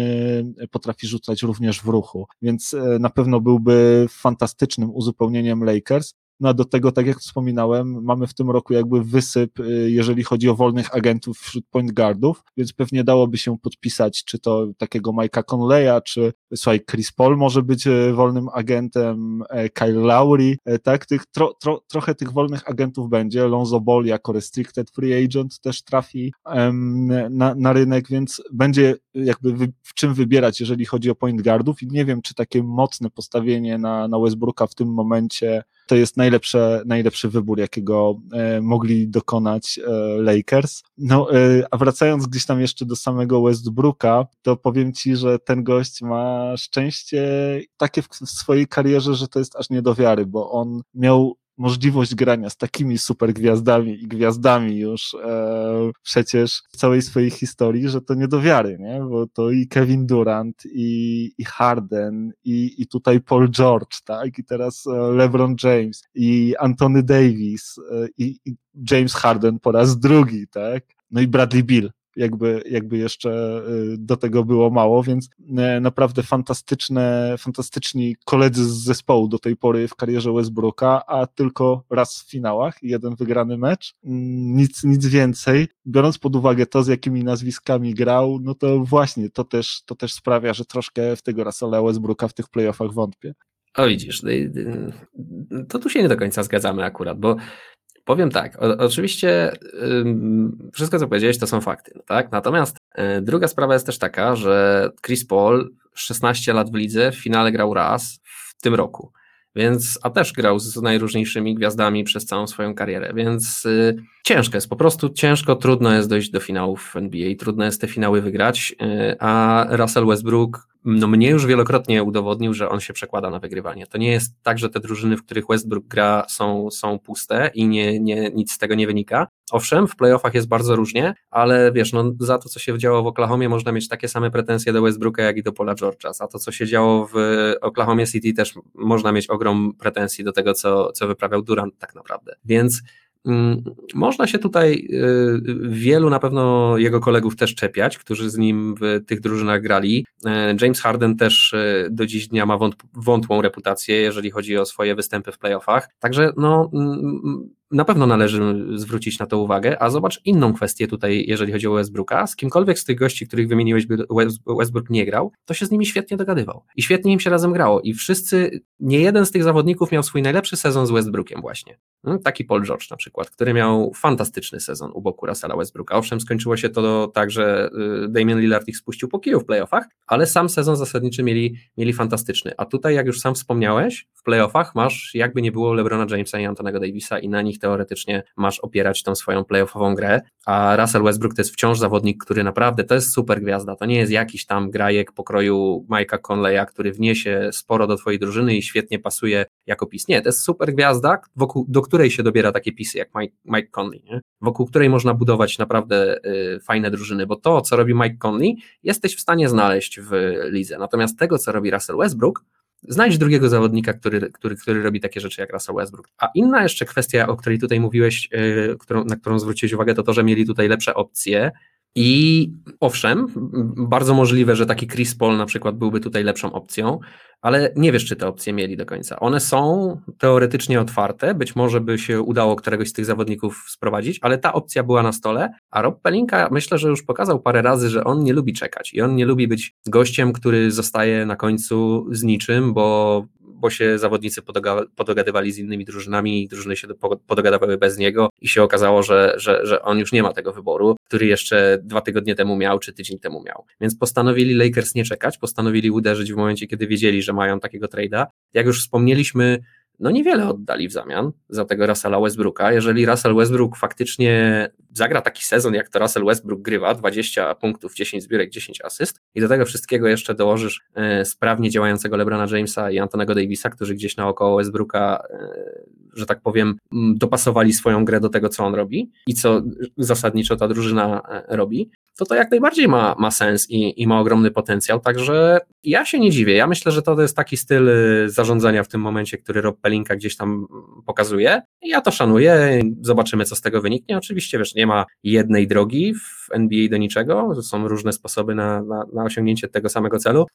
potrafi rzucać również w ruchu, więc e, na pewno byłby fantastycznym uzupełnieniem Lakers. No a do tego, tak jak wspominałem, mamy w tym roku jakby wysyp, y, jeżeli chodzi o wolnych agentów wśród point guardów, więc pewnie dałoby się podpisać, czy to takiego Mike'a Conleya, czy słuchaj, Chris Paul może być y, wolnym agentem, e, Kyle Lowry, tak, tych, tro, tro, trochę tych wolnych agentów będzie, Lonzo Ball jako restricted free agent też trafi na, na rynek, więc będzie jakby wy, w czym wybierać, jeżeli chodzi o point guardów i nie wiem, czy takie mocne postawienie na, na Westbrooka w tym momencie to jest najlepsze, najlepszy wybór, jakiego e, mogli dokonać e, Lakers. No, e, a wracając gdzieś tam jeszcze do samego Westbrooka, to powiem Ci, że ten gość ma szczęście takie w, w swojej karierze, że to jest aż nie do wiary, bo on miał możliwość grania z takimi super gwiazdami i gwiazdami już e, przecież w całej swojej historii, że to nie do wiary, nie? Bo to i Kevin Durant, i, i Harden, i, i tutaj Paul George, tak? I teraz e, LeBron James, i Anthony Davis, e, i, i James Harden po raz drugi, tak? No i Bradley Bill, jakby, jakby jeszcze y, do tego było mało, więc e, naprawdę fantastyczne, fantastyczni koledzy z zespołu do tej pory w karierze Westbrooka, a tylko raz w finałach, jeden wygrany mecz, mm, nic, nic więcej. Biorąc pod uwagę to, z jakimi nazwiskami grał, no to właśnie to też, to też sprawia, że troszkę w tego Russella Westbrooka w tych playoffach wątpię. O widzisz, y, y, to tu się nie do końca zgadzamy akurat, bo Powiem tak, o, oczywiście wszystko, co powiedziałeś, to są fakty, no tak? Natomiast y, druga sprawa jest też taka, że Chris Paul 16 lat w lidze, w finale grał raz w tym roku, więc, a też grał z najróżniejszymi gwiazdami przez całą swoją karierę, więc y, ciężko jest, po prostu ciężko, trudno jest dojść do finałów w NBA, trudno jest te finały wygrać, y, a Russell Westbrook no mnie już wielokrotnie udowodnił, że on się przekłada na wygrywanie. To nie jest tak, że te drużyny, w których Westbrook gra są, są puste i nie, nie, nic z tego nie wynika. Owszem, w playoffach jest bardzo różnie, ale wiesz, no, za to, co się działo w Oklahomie, można mieć takie same pretensje do Westbrooka, jak i do Paula George'a. Za to, co się działo w Oklahomie City, też można mieć ogrom pretensji do tego, co, co wyprawiał Durant tak naprawdę. Więc można się tutaj y, wielu na pewno jego kolegów też czepiać, którzy z nim w tych drużynach grali. E, James Harden też y, do dziś dnia ma wątłą reputację, jeżeli chodzi o swoje występy w playoffach. Także no, mm, na pewno należy zwrócić na to uwagę, a zobacz inną kwestię tutaj, jeżeli chodzi o Westbrooka. Z kimkolwiek z tych gości, których wymieniłeś, by Westbrook nie grał, to się z nimi świetnie dogadywał. I świetnie im się razem grało. I wszyscy, nie jeden z tych zawodników miał swój najlepszy sezon z Westbrookiem właśnie. No, taki Paul George na przykład, który miał fantastyczny sezon u boku Russella Westbrooka. Owszem, skończyło się to tak, że y, Damian Lillard ich spuścił po kiju w playoffach, ale sam sezon zasadniczy mieli, mieli fantastyczny. A tutaj, jak już sam wspomniałeś, w playoffach masz jakby nie było LeBrona Jamesa i Antonego Davisa i na nich teoretycznie masz opierać tą swoją playoffową grę, a Russell Westbrook to jest wciąż zawodnik, który naprawdę to jest super gwiazda, to nie jest jakiś tam grajek pokroju Mike'a Conleya, który wniesie sporo do twojej drużyny i świetnie pasuje jako pis. Nie, to jest super gwiazda, wokół, do której się dobiera takie pisy jak Mike, Mike Conley, nie? wokół której można budować naprawdę y, fajne drużyny, bo to, co robi Mike Conley, jesteś w stanie znaleźć w lidze. Natomiast tego, co robi Russell Westbrook, znajdź drugiego zawodnika, który, który, który robi takie rzeczy jak Russell Westbrook. A inna jeszcze kwestia, o której tutaj mówiłeś, yy, którą, na którą zwróciłeś uwagę, to to, że mieli tutaj lepsze opcje. I owszem, bardzo możliwe, że taki Chris Paul na przykład byłby tutaj lepszą opcją, ale nie wiesz, czy te opcje mieli do końca. One są teoretycznie otwarte, być może by się udało któregoś z tych zawodników sprowadzić, ale ta opcja była na stole, a Rob Pelinka myślę, że już pokazał parę razy, że on nie lubi czekać i on nie lubi być gościem, który zostaje na końcu z niczym, bo bo się zawodnicy podogadywali z innymi drużynami i drużyny się podogadywały bez niego i się okazało, że, że, że on już nie ma tego wyboru, który jeszcze dwa tygodnie temu miał, czy tydzień temu miał. Więc postanowili Lakers nie czekać, postanowili uderzyć w momencie, kiedy wiedzieli, że mają takiego trade'a. Jak już wspomnieliśmy, no niewiele oddali w zamian za tego Russella Westbrooka. Jeżeli Russell Westbrook faktycznie zagra taki sezon, jak to Russell Westbrook grywa, 20 punktów, 10 zbiórek, 10 asyst i do tego wszystkiego jeszcze dołożysz e, sprawnie działającego LeBrona Jamesa i Antonego Davisa, którzy gdzieś naokoło Westbrooka, e, że tak powiem, dopasowali swoją grę do tego, co on robi i co zasadniczo ta drużyna e, robi, to to jak najbardziej ma, ma sens i, i ma ogromny potencjał, także ja się nie dziwię. Ja myślę, że to jest taki styl zarządzania w tym momencie, który Rob Pelinka gdzieś tam pokazuje. Ja to szanuję, zobaczymy, co z tego wyniknie. Oczywiście, wiesz, nie ma jednej drogi w NBA do niczego, są różne sposoby na, na, na osiągnięcie tego samego celu.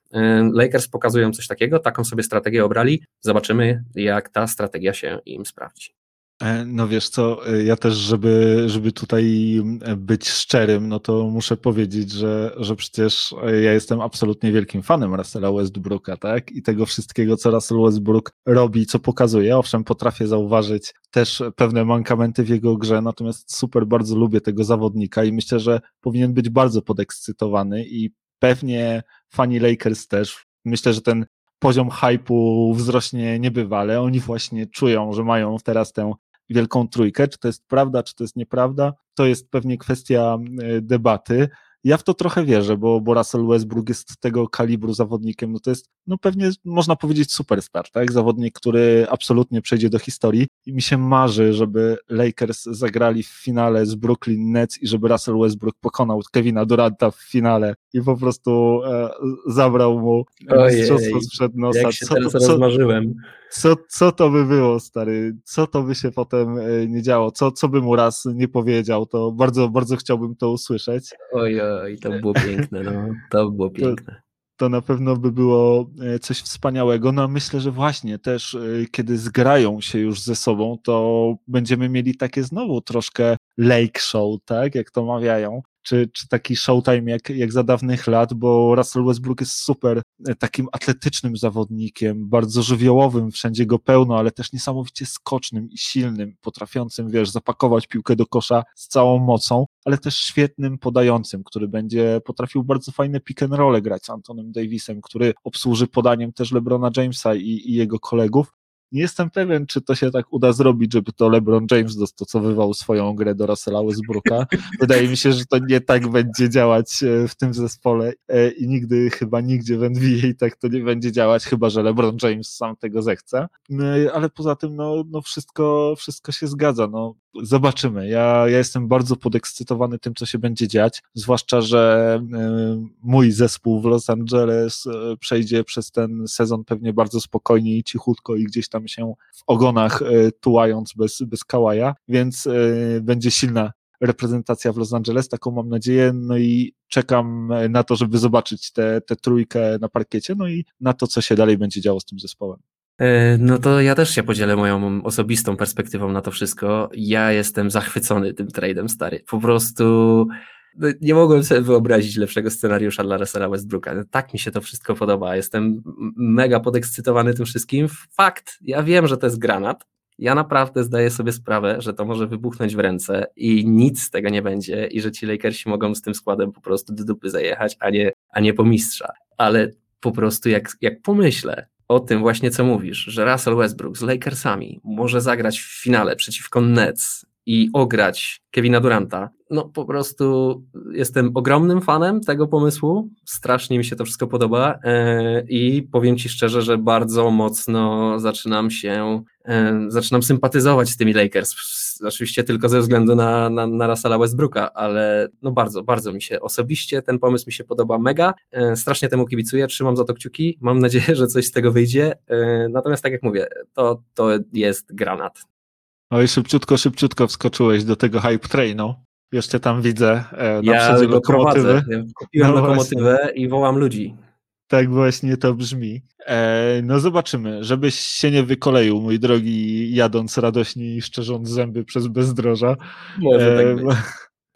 Lakers pokazują coś takiego, taką sobie strategię obrali. Zobaczymy, jak ta strategia się im sprawdzi. E, no wiesz co, e, ja też, żeby, żeby tutaj e, być szczerym, no to muszę powiedzieć, że, że przecież ja jestem absolutnie wielkim fanem Russella Westbrooka, tak? I tego wszystkiego, co Russell Westbrook robi, co pokazuje. Owszem, potrafię zauważyć też pewne mankamenty w jego grze, natomiast super bardzo lubię tego zawodnika i myślę, że powinien być bardzo podekscytowany i pewnie fani Lakers też. Myślę, że ten poziom hypu wzrośnie niebywale. Oni właśnie czują, że mają teraz tę wielką trójkę. Czy to jest prawda, czy to jest nieprawda? To jest pewnie kwestia e, debaty. Ja w to trochę wierzę, bo, bo Russell Westbrook jest tego kalibru zawodnikiem, no to jest, no pewnie można powiedzieć superstar, tak? Zawodnik, który absolutnie przejdzie do historii i mi się marzy, żeby Lakers zagrali w finale z Brooklyn Nets i żeby Russell Westbrook pokonał Kevina Duranta w finale i po prostu e, zabrał mu mistrzostwo sprzed nosa. Jak się co, teraz co, rozmarzyłem. Co, co to by było, stary? Co to by się potem e, nie działo? Co, co by mu raz nie powiedział? To bardzo, bardzo chciałbym to usłyszeć. Oj, oj, to było piękne, no. To było piękne. To, to na pewno by było e, coś wspaniałego. No myślę, że właśnie też e, kiedy zgrają się już ze sobą, to będziemy mieli takie znowu troszkę lake show, tak, jak to mawiają, czy, czy taki showtime jak, jak za dawnych lat, bo Russell Westbrook jest super e, takim atletycznym zawodnikiem, bardzo żywiołowym, wszędzie go pełno, ale też niesamowicie skocznym i silnym, potrafiącym, wiesz, zapakować piłkę do kosza z całą mocą, ale też świetnym podającym, który będzie potrafił bardzo fajne pick and roll grać z Antonem Davisem, który obsłuży podaniem też LeBrona Jamesa i, i jego kolegów. Nie jestem pewien, czy to się tak uda zrobić, żeby to LeBron James dostosowywał swoją grę do Russella Westbrooka. Wydaje mi się, że to nie tak będzie działać e, w tym zespole e, i nigdy, chyba nigdzie w NBA tak to nie będzie działać, chyba że LeBron James sam tego zechce. No ale poza tym, no, no wszystko, wszystko się zgadza. No, zobaczymy. Ja, ja jestem bardzo podekscytowany tym, co się będzie dziać, zwłaszcza, że e, mój zespół w Los Angeles przejdzie przez ten sezon pewnie bardzo spokojnie i cichutko i gdzieś tam tam się w ogonach e, tułając bez, bez kałaja, więc e, będzie silna reprezentacja w Los Angeles, taką mam nadzieję, no i czekam e, na to, żeby zobaczyć tę trójkę na parkiecie, no i na to, co się dalej będzie działo z tym zespołem. No to ja też się podzielę moją osobistą perspektywą na to wszystko. Ja jestem zachwycony tym tradem, stary. Po prostu nie mogłem sobie wyobrazić lepszego scenariusza dla Russella Westbrooka. No, tak mi się to wszystko podoba. Jestem mega podekscytowany tym wszystkim. Fakt, ja wiem, że to jest granat. Ja naprawdę zdaję sobie sprawę, że to może wybuchnąć w ręce i nic z tego nie będzie i że ci Lakersi mogą z tym składem po prostu do dupy zajechać, a nie, a nie po mistrza. Ale po prostu jak, jak pomyślę o tym właśnie, co mówisz, że Russell Westbrook z Lakersami może zagrać w finale przeciwko Nets i ograć Kevina Duranta. No po prostu jestem ogromnym fanem tego pomysłu, strasznie mi się to wszystko podoba e, i powiem Ci szczerze, że bardzo mocno zaczynam się, e, zaczynam sympatyzować z tymi Lakers, oczywiście tylko ze względu na, na, na Russella Westbrooka, ale no bardzo, bardzo mi się osobiście ten pomysł mi się podoba mega, e, strasznie temu kibicuję, trzymam za to kciuki, mam nadzieję, że coś z tego wyjdzie, natomiast tak jak mówię, to, to jest granat, Oj, szybciutko, szybciutko wskoczyłeś do tego hype trainu. Jeszcze tam widzę e, na ja lokomotywy. Ja kupiłem no lokomotywę właśnie. i wołam ludzi. Tak właśnie to brzmi. E, no zobaczymy, żebyś się nie wykoleił, mój drogi, jadąc radośnie i szczerząc zęby przez bezdroża. Może tak e, być. Bo,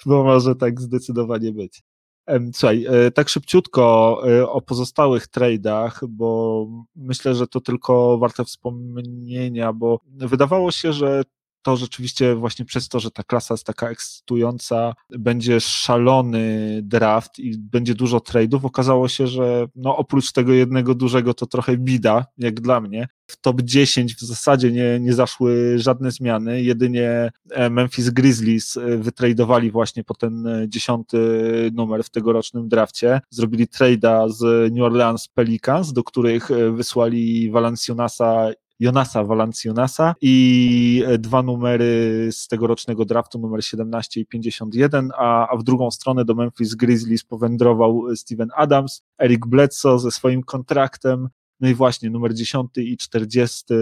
bo może tak zdecydowanie być. Słuchaj, e, tak szybciutko e, o pozostałych tradeach, bo myślę, że to tylko warte wspomnienia, bo wydawało się, że to rzeczywiście właśnie przez to, że ta klasa jest taka ekscytująca, będzie szalony draft i będzie dużo tradeów, okazało się, że no oprócz tego jednego dużego to trochę bida, jak dla mnie. W top 10 w zasadzie nie, nie zaszły żadne zmiany, jedynie e, Memphis Grizzlies e, wytradowali właśnie po ten e, dziesiąty numer w tegorocznym drafcie. Zrobili trade'a z New Orleans Pelicans, do których wysłali Valanciunasa Jonasa Valanciunasa i e, dwa numery z tegorocznego draftu, numer 17 i 51, a, a w drugą stronę do Memphis Grizzlies powędrował Steven Adams, Eric Bledsoe ze swoim kontraktem, no i właśnie numer 10 i 40 e,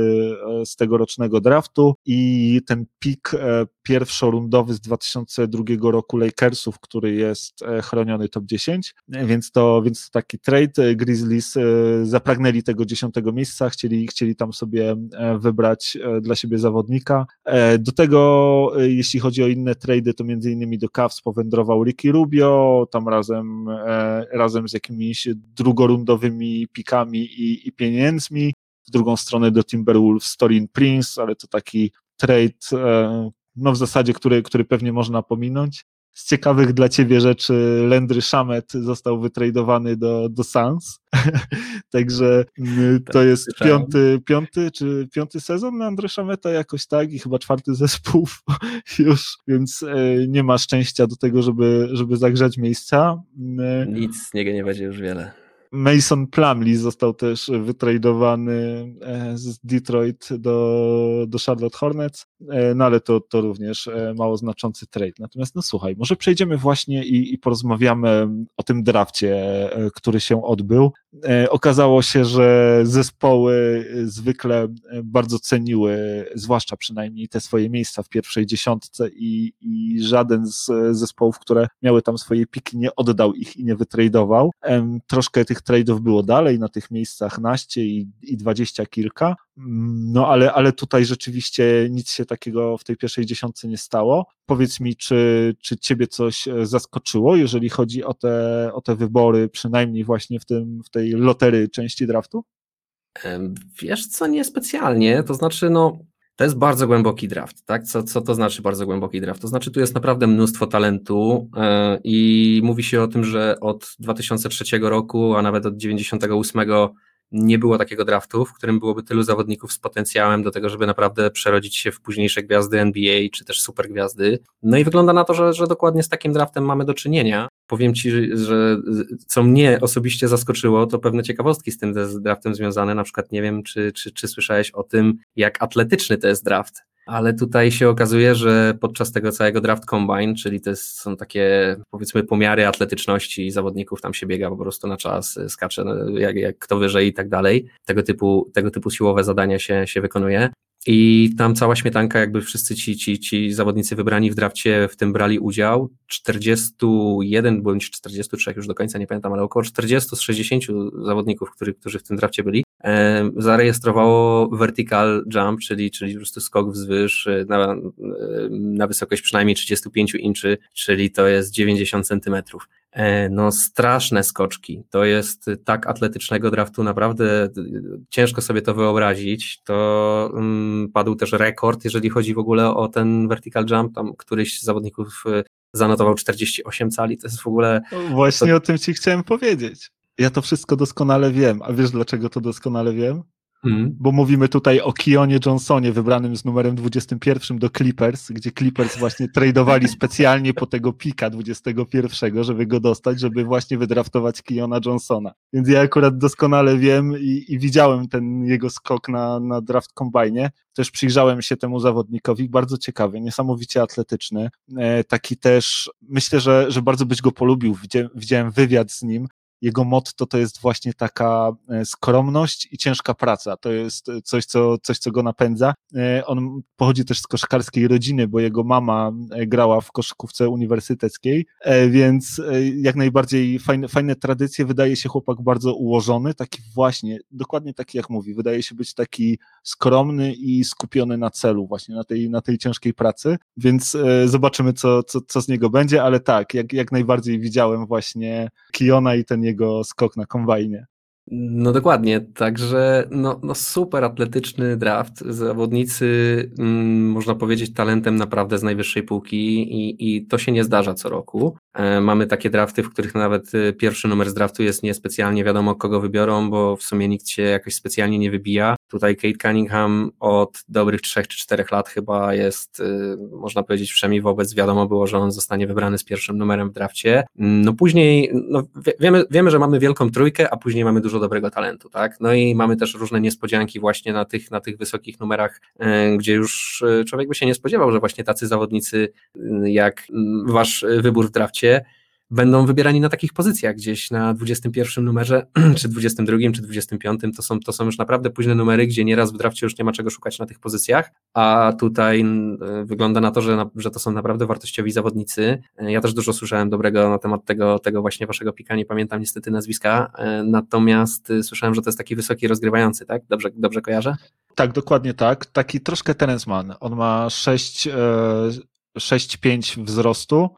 z tegorocznego draftu i ten pik e, pierwszorundowy z 2002 roku Lakersów, który jest e, chroniony top 10, więc to, więc to taki trade. Grizzlies zapragnęli tego dziesiątego miejsca, chcieli, chcieli tam sobie wybrać dla siebie zawodnika. Do tego, jeśli chodzi o inne trady, to między innymi do Cavs powędrował Ricky Rubio, tam razem, razem z jakimiś drugorundowymi pikami i, i pieniędzmi, w drugą stronę do Timberwolves Torin Prince, ale to taki trade, e, no w zasadzie, który, który pewnie można pominąć. z ciekawych dla ciebie rzeczy Landry Shamet został wytradowany do, do Suns. <laughs> Także mm, to tak, jest piąty, piąty czy piąty sezon Landry Shameta jakoś tak i chyba czwarty <laughs> zespół już, więc e, nie ma szczęścia do tego, żeby, żeby zagrzać miejsca. Mm, Nic z niego nie będzie już wiele. Mason Plumlee został też wytradowany e, z Detroit do, do Charlotte Hornets, e, no ale to, to również e, mało znaczący trade. Natomiast no słuchaj, może przejdziemy właśnie i, i porozmawiamy o tym drafcie, który się odbył. Okazało się, że zespoły zwykle bardzo ceniły, zwłaszcza przynajmniej te swoje miejsca w pierwszej dziesiątce i, i żaden z zespołów, które miały tam swoje piki, nie oddał ich i nie wytradował. Troszkę tych trade'ów było dalej, na tych miejscach naście i, i dwadzieścia kilka, no ale, ale tutaj rzeczywiście nic się takiego w tej pierwszej dziesiątce nie stało. Powiedz mi, czy, czy ciebie coś e, zaskoczyło, jeżeli chodzi o te, o te wybory, przynajmniej właśnie w, tym, w tej lotery części draftu? Wiesz co, niespecjalnie, to znaczy no to jest bardzo głęboki draft, tak? Co, co to znaczy bardzo głęboki draft? To znaczy tu jest naprawdę mnóstwo talentu yy, i mówi się o tym, że od 2003 roku, a nawet od 98 nie było takiego draftu, w którym byłoby tylu zawodników z potencjałem do tego, żeby naprawdę przerodzić się w późniejsze gwiazdy NBA czy też super gwiazdy. No i wygląda na to, że, że dokładnie z takim draftem mamy do czynienia. Powiem Ci, że co mnie osobiście zaskoczyło, to pewne ciekawostki z tym draftem związane. Na przykład nie wiem, czy, czy, czy słyszałeś o tym, jak atletyczny to jest draft. Ale tutaj się okazuje, że podczas tego całego draft combine, czyli to są takie powiedzmy pomiary atletyczności zawodników, tam się biega po prostu na czas, skacze jak, jak kto wyżej i tak dalej. Tego typu, tego typu siłowe zadania się, się wykonuje. I tam cała śmietanka, jakby wszyscy ci, ci, ci zawodnicy wybrani w drafcie w tym brali udział. 41 bądź 43, już do końca nie pamiętam, ale około 40 z 60 zawodników, którzy, którzy w tym drafcie byli, e, zarejestrowało vertical jump, czyli, czyli po prostu skok wzwyż e, na, e, na wysokość przynajmniej 35 inczy, czyli to jest 90 centymetrów. E, no straszne skoczki. To jest tak atletycznego draftu, naprawdę ciężko sobie to wyobrazić. To um, padł też rekord, jeżeli chodzi w ogóle o ten vertical jump. Tam któryś z zawodników e, zanotował 48 cali. To jest w ogóle. Właśnie to... o tym ci chciałem powiedzieć. Ja to wszystko doskonale wiem. A wiesz dlaczego to doskonale wiem? Mm. Bo mówimy tutaj o Kionie Johnsonie, wybranym z numerem 21 do Clippers, gdzie Clippers właśnie tradowali <laughs> specjalnie po tego pika 21, żeby go dostać, żeby właśnie wydraftować Kiona Johnsona. Więc ja akurat doskonale wiem i, i widziałem ten jego skok na, na draft kombajnie. Też przyjrzałem się temu zawodnikowi, bardzo ciekawy, niesamowicie atletyczny. E, taki też, myślę, że, że bardzo byś go polubił. Widziałem, widziałem wywiad z nim jego motto to jest właśnie taka e, skromność i ciężka praca. To jest coś, co, coś, co go napędza. E, on pochodzi też z koszykarskiej rodziny, bo jego mama e, grała w koszykówce uniwersyteckiej, więc jak najbardziej fajne, fajne tradycje. Wydaje się chłopak bardzo ułożony, taki właśnie, dokładnie taki jak mówi. Wydaje się być taki skromny i skupiony na celu, właśnie na tej, na tej ciężkiej pracy, więc zobaczymy, co, co, co z niego będzie, ale tak, jak, jak najbardziej widziałem właśnie Kiona i ten jego jego skok na kombajnie. No dokładnie, także no, no super atletyczny draft, zawodnicy mm, można powiedzieć talentem naprawdę z najwyższej półki i, i to się nie zdarza co roku. E, mamy takie drafty, w których nawet e, pierwszy numer z draftu jest niespecjalnie wiadomo kogo wybiorą, bo w sumie nikt się jakoś specjalnie nie wybija. Tutaj Kate Cunningham od dobrych trzech czy czterech lat chyba jest, e, można powiedzieć przynajmniej wobec wiadomo było, że on zostanie wybrany z pierwszym numerem w drafcie. No później, no wiemy, wiemy, że mamy wielką trójkę, a później mamy dużo dobrego talentu, tak? No i mamy też różne niespodzianki właśnie na tych, na tych wysokich numerach, gdzie już człowiek by się nie spodziewał, że właśnie tacy zawodnicy jak wasz wybór w drafcie będą wybierani na takich pozycjach, gdzieś na 21 numerze, <clears throat> czy 22, czy 25, to są, to są już naprawdę późne numery, gdzie nieraz w drafcie już nie ma czego szukać na tych pozycjach, a tutaj wygląda na to, że, że to są naprawdę wartościowi zawodnicy. Ja też dużo słyszałem dobrego na temat tego, tego właśnie waszego pika, nie pamiętam niestety nazwiska, natomiast słyszałem, że to jest taki wysoki rozgrywający, tak? Dobrze, dobrze kojarzę? Tak, dokładnie tak. Taki troszkę tenisman. On ma 6, 6-5 wzrostu,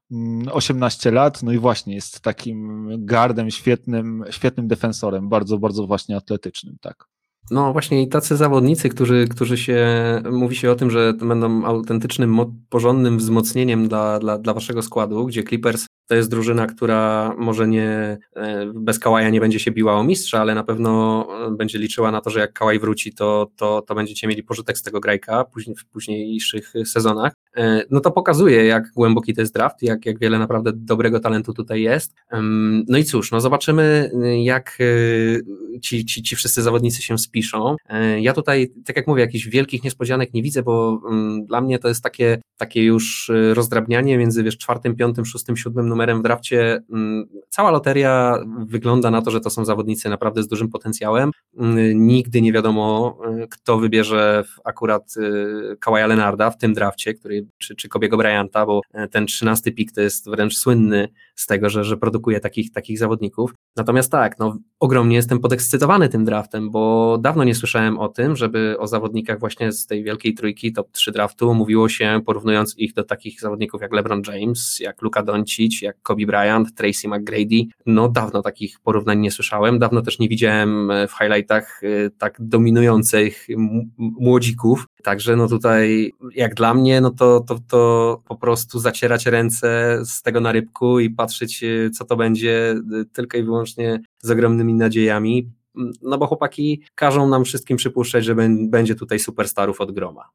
18 mm, lat, no i właśnie jest takim gardem, świetnym, świetnym defensorem, bardzo, bardzo właśnie atletycznym, tak. No właśnie i tacy zawodnicy, którzy, którzy się, mówi się o tym, że będą autentycznym, porządnym wzmocnieniem dla, dla, dla waszego składu, gdzie Clippers to jest drużyna, która może nie, e, bez Kałaja nie będzie się biła o mistrza, ale na pewno e, będzie liczyła na to, że jak Kałaj wróci, to, to, to będziecie mieli pożytek z tego grajka później, w późniejszych sezonach. E, no to pokazuje, jak głęboki to jest draft, jak, jak wiele naprawdę dobrego talentu tutaj jest. No i cóż, no zobaczymy, jak ci, ci, ci wszyscy zawodnicy się spiszą. Ja tutaj, tak jak mówię, jakichś wielkich niespodzianek nie widzę, bo mm, dla mnie to jest takie, takie już rozdrabnianie między wiesz, czwartym, piątym, szóstym, siódmym numerem w drafcie. Mm, cała loteria wygląda na to, że to są zawodnicy naprawdę z dużym potencjałem. Mm, nigdy nie wiadomo, y, kto wybierze akurat y, Kawaja Lenarda w tym drafcie, który, czy, czy Kobiego Bryanta, bo e, ten trzynasty pik to jest wręcz słynny z tego, że, że produkuje takich, takich zawodników. Natomiast tak, no, ogromnie jestem podekscytowany tym draftem, bo dawno nie słyszałem o tym, żeby o zawodnikach właśnie z tej wielkiej trójki top 3 draftu mówiło się, porównując ich do takich zawodników jak LeBron James, jak Luka Doncic, jak Kobe Bryant, Tracy McGrady. No dawno takich porównań nie słyszałem, dawno też nie widziałem e, w highlightach e, tak dominujących młodzików, także no tutaj jak dla mnie, no to, to, to po prostu zacierać ręce z tego na rybku i patrzeć e, co to będzie tylko i wyłącznie z ogromnymi nadziejami, no bo chłopaki każą nam wszystkim przypuszczać, że będzie tutaj superstarów od groma.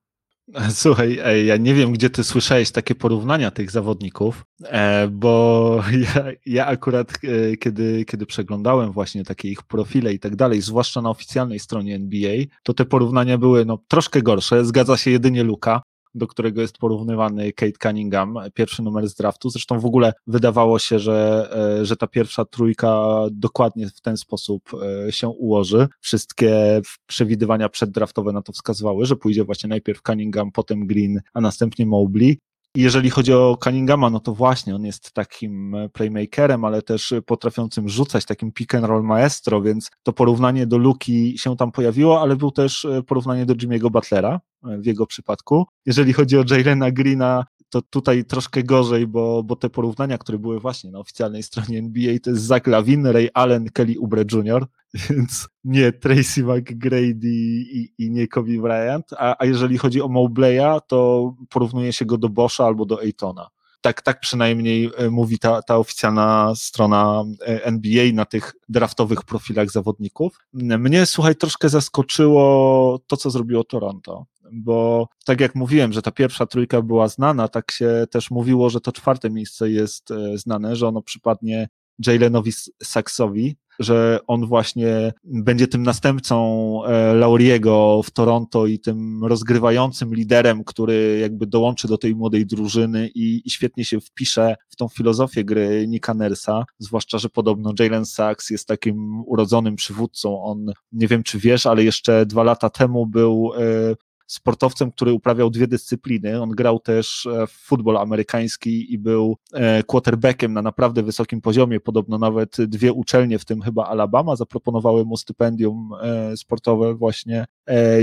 <laughs> Słuchaj, ja nie wiem, gdzie ty słyszałeś takie porównania tych zawodników, e, bo <laughs> ja, ja akurat, e, kiedy, kiedy przeglądałem właśnie takie ich profile i tak dalej, zwłaszcza na oficjalnej stronie NBA, to te porównania były no, troszkę gorsze. Zgadza się jedynie Luka, do którego jest porównywany Kate Cunningham, pierwszy numer z draftu. Zresztą w ogóle wydawało się, że, e, że ta pierwsza trójka dokładnie w ten sposób e, się ułoży. Wszystkie przewidywania przeddraftowe na to wskazywały, że pójdzie właśnie najpierw Cunningham, potem Green, a następnie Mobley. Jeżeli chodzi o Cunninghama, no to właśnie on jest takim playmakerem, ale też potrafiącym rzucać, takim pick and roll maestro, więc to porównanie do Luki się tam pojawiło, ale był też porównanie do Jimmy'ego Butlera w jego przypadku. Jeżeli chodzi o Jalena Greena, to tutaj troszkę gorzej, bo, bo te porównania, które były właśnie na oficjalnej stronie NBA, to jest Zach Lavin, Ray Allen, Kelly Oubre Jr., <laughs> więc nie Tracy McGrady i, i nie Kobe Bryant, a, a jeżeli chodzi o Mowbleya, to porównuje się go do Boscha albo do Aytona. Tak, tak przynajmniej e, mówi ta, ta oficjalna strona e, NBA na tych draftowych profilach zawodników. Mnie, słuchaj, troszkę zaskoczyło to, co zrobiło Toronto bo tak jak mówiłem, że ta pierwsza trójka była znana, tak się też mówiło, że to czwarte miejsce jest e, znane, że ono przypadnie Jalenowi Saxowi, że on właśnie będzie tym następcą e, Lauriego w Toronto i tym rozgrywającym liderem, który jakby dołączy do tej młodej drużyny i, i świetnie się wpisze w tą filozofię gry Nika Nersa, zwłaszcza, że podobno Jalen Sachs jest takim urodzonym przywódcą. On, nie wiem czy wiesz, ale jeszcze dwa lata temu był e, sportowcem, który uprawiał dwie dyscypliny. On grał też e, w futbol amerykański i był e, quarterbackiem na naprawdę wysokim poziomie. Podobno nawet dwie uczelnie, w tym chyba Alabama, zaproponowały mu stypendium e, sportowe właśnie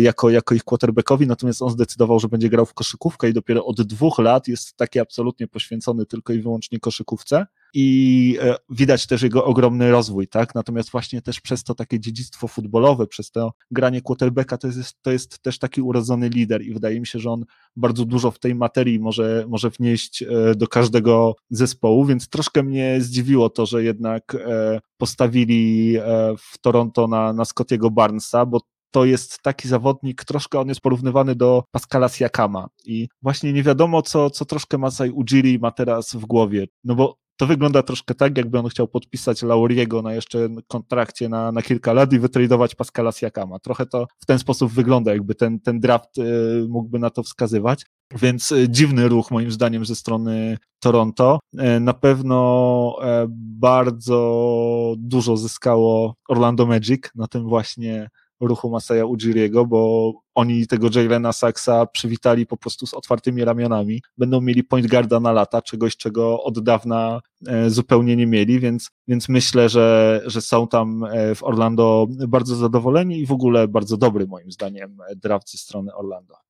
jako, jako ich quarterbackowi, natomiast on zdecydował, że będzie grał w koszykówkę i dopiero od dwóch lat jest taki absolutnie poświęcony tylko i wyłącznie koszykówce i e, widać też jego ogromny rozwój, tak? Natomiast właśnie też przez to takie dziedzictwo futbolowe, przez to granie quarterbacka, to jest, to jest też taki urodzony lider i wydaje mi się, że on bardzo dużo w tej materii może, może wnieść e, do każdego zespołu, więc troszkę mnie zdziwiło to, że jednak e, postawili w Toronto na, na Scottiego Barnesa, bo to jest taki zawodnik, troszkę on jest porównywany do Pascala Siakama i właśnie nie wiadomo, co, co troszkę Masai Ujiri ma teraz w głowie, no bo to wygląda troszkę tak, jakby on chciał podpisać Lauriego na jeszcze kontrakcie na, na kilka lat i wytradować Pascala Siakama. Trochę to w ten sposób wygląda, jakby ten, ten draft y, mógłby na to wskazywać. Więc y, dziwny ruch moim zdaniem ze strony Toronto. Y, na pewno bardzo dużo zyskało Orlando Magic na tym właśnie ruchu Masaya Ujiriego, bo oni tego Jalena Saxa przywitali po prostu z otwartymi ramionami. Będą mieli point guarda na lata, czegoś, czego od dawna e, zupełnie nie mieli, więc, więc myślę, że, że są tam e, w Orlando bardzo zadowoleni i w ogóle bardzo dobry moim zdaniem draft ze strony Orlando.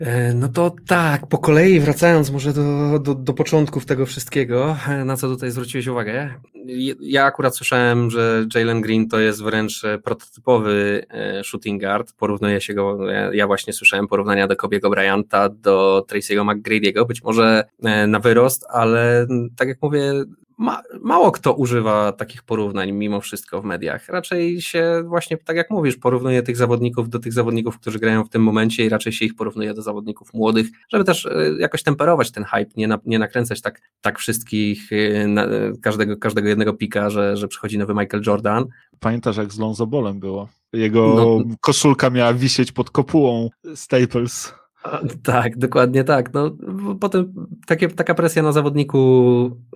E, no to tak, po kolei wracając może do, do, do początków tego wszystkiego, e, na co tutaj zwróciłeś uwagę. Ja akurat słyszałem, że Jalen Green to jest wręcz prototypowy e, shooting guard. Porównuje się go, ja właśnie słyszałem porównania do Kobiego Bryanta, do Tracy'ego McGrady'ego, być może na wyrost, ale tak jak mówię, ma, mało kto używa takich porównań mimo wszystko w mediach. Raczej się właśnie, tak jak mówisz, porównuje tych zawodników do tych zawodników, którzy grają w tym momencie i raczej się ich porównuje do zawodników młodych, żeby też e, jakoś temperować ten hype, nie, na, nie nakręcać tak, tak wszystkich, e, na, każdego, każdego jednego pika, że, że przychodzi nowy Michael Jordan. Pamiętasz jak z Lonzo Bolem było? Jego no, koszulka miała wisieć pod kopułą Staples. <laughs> Tak, dokładnie tak. No, potem takie, taka presja na zawodniku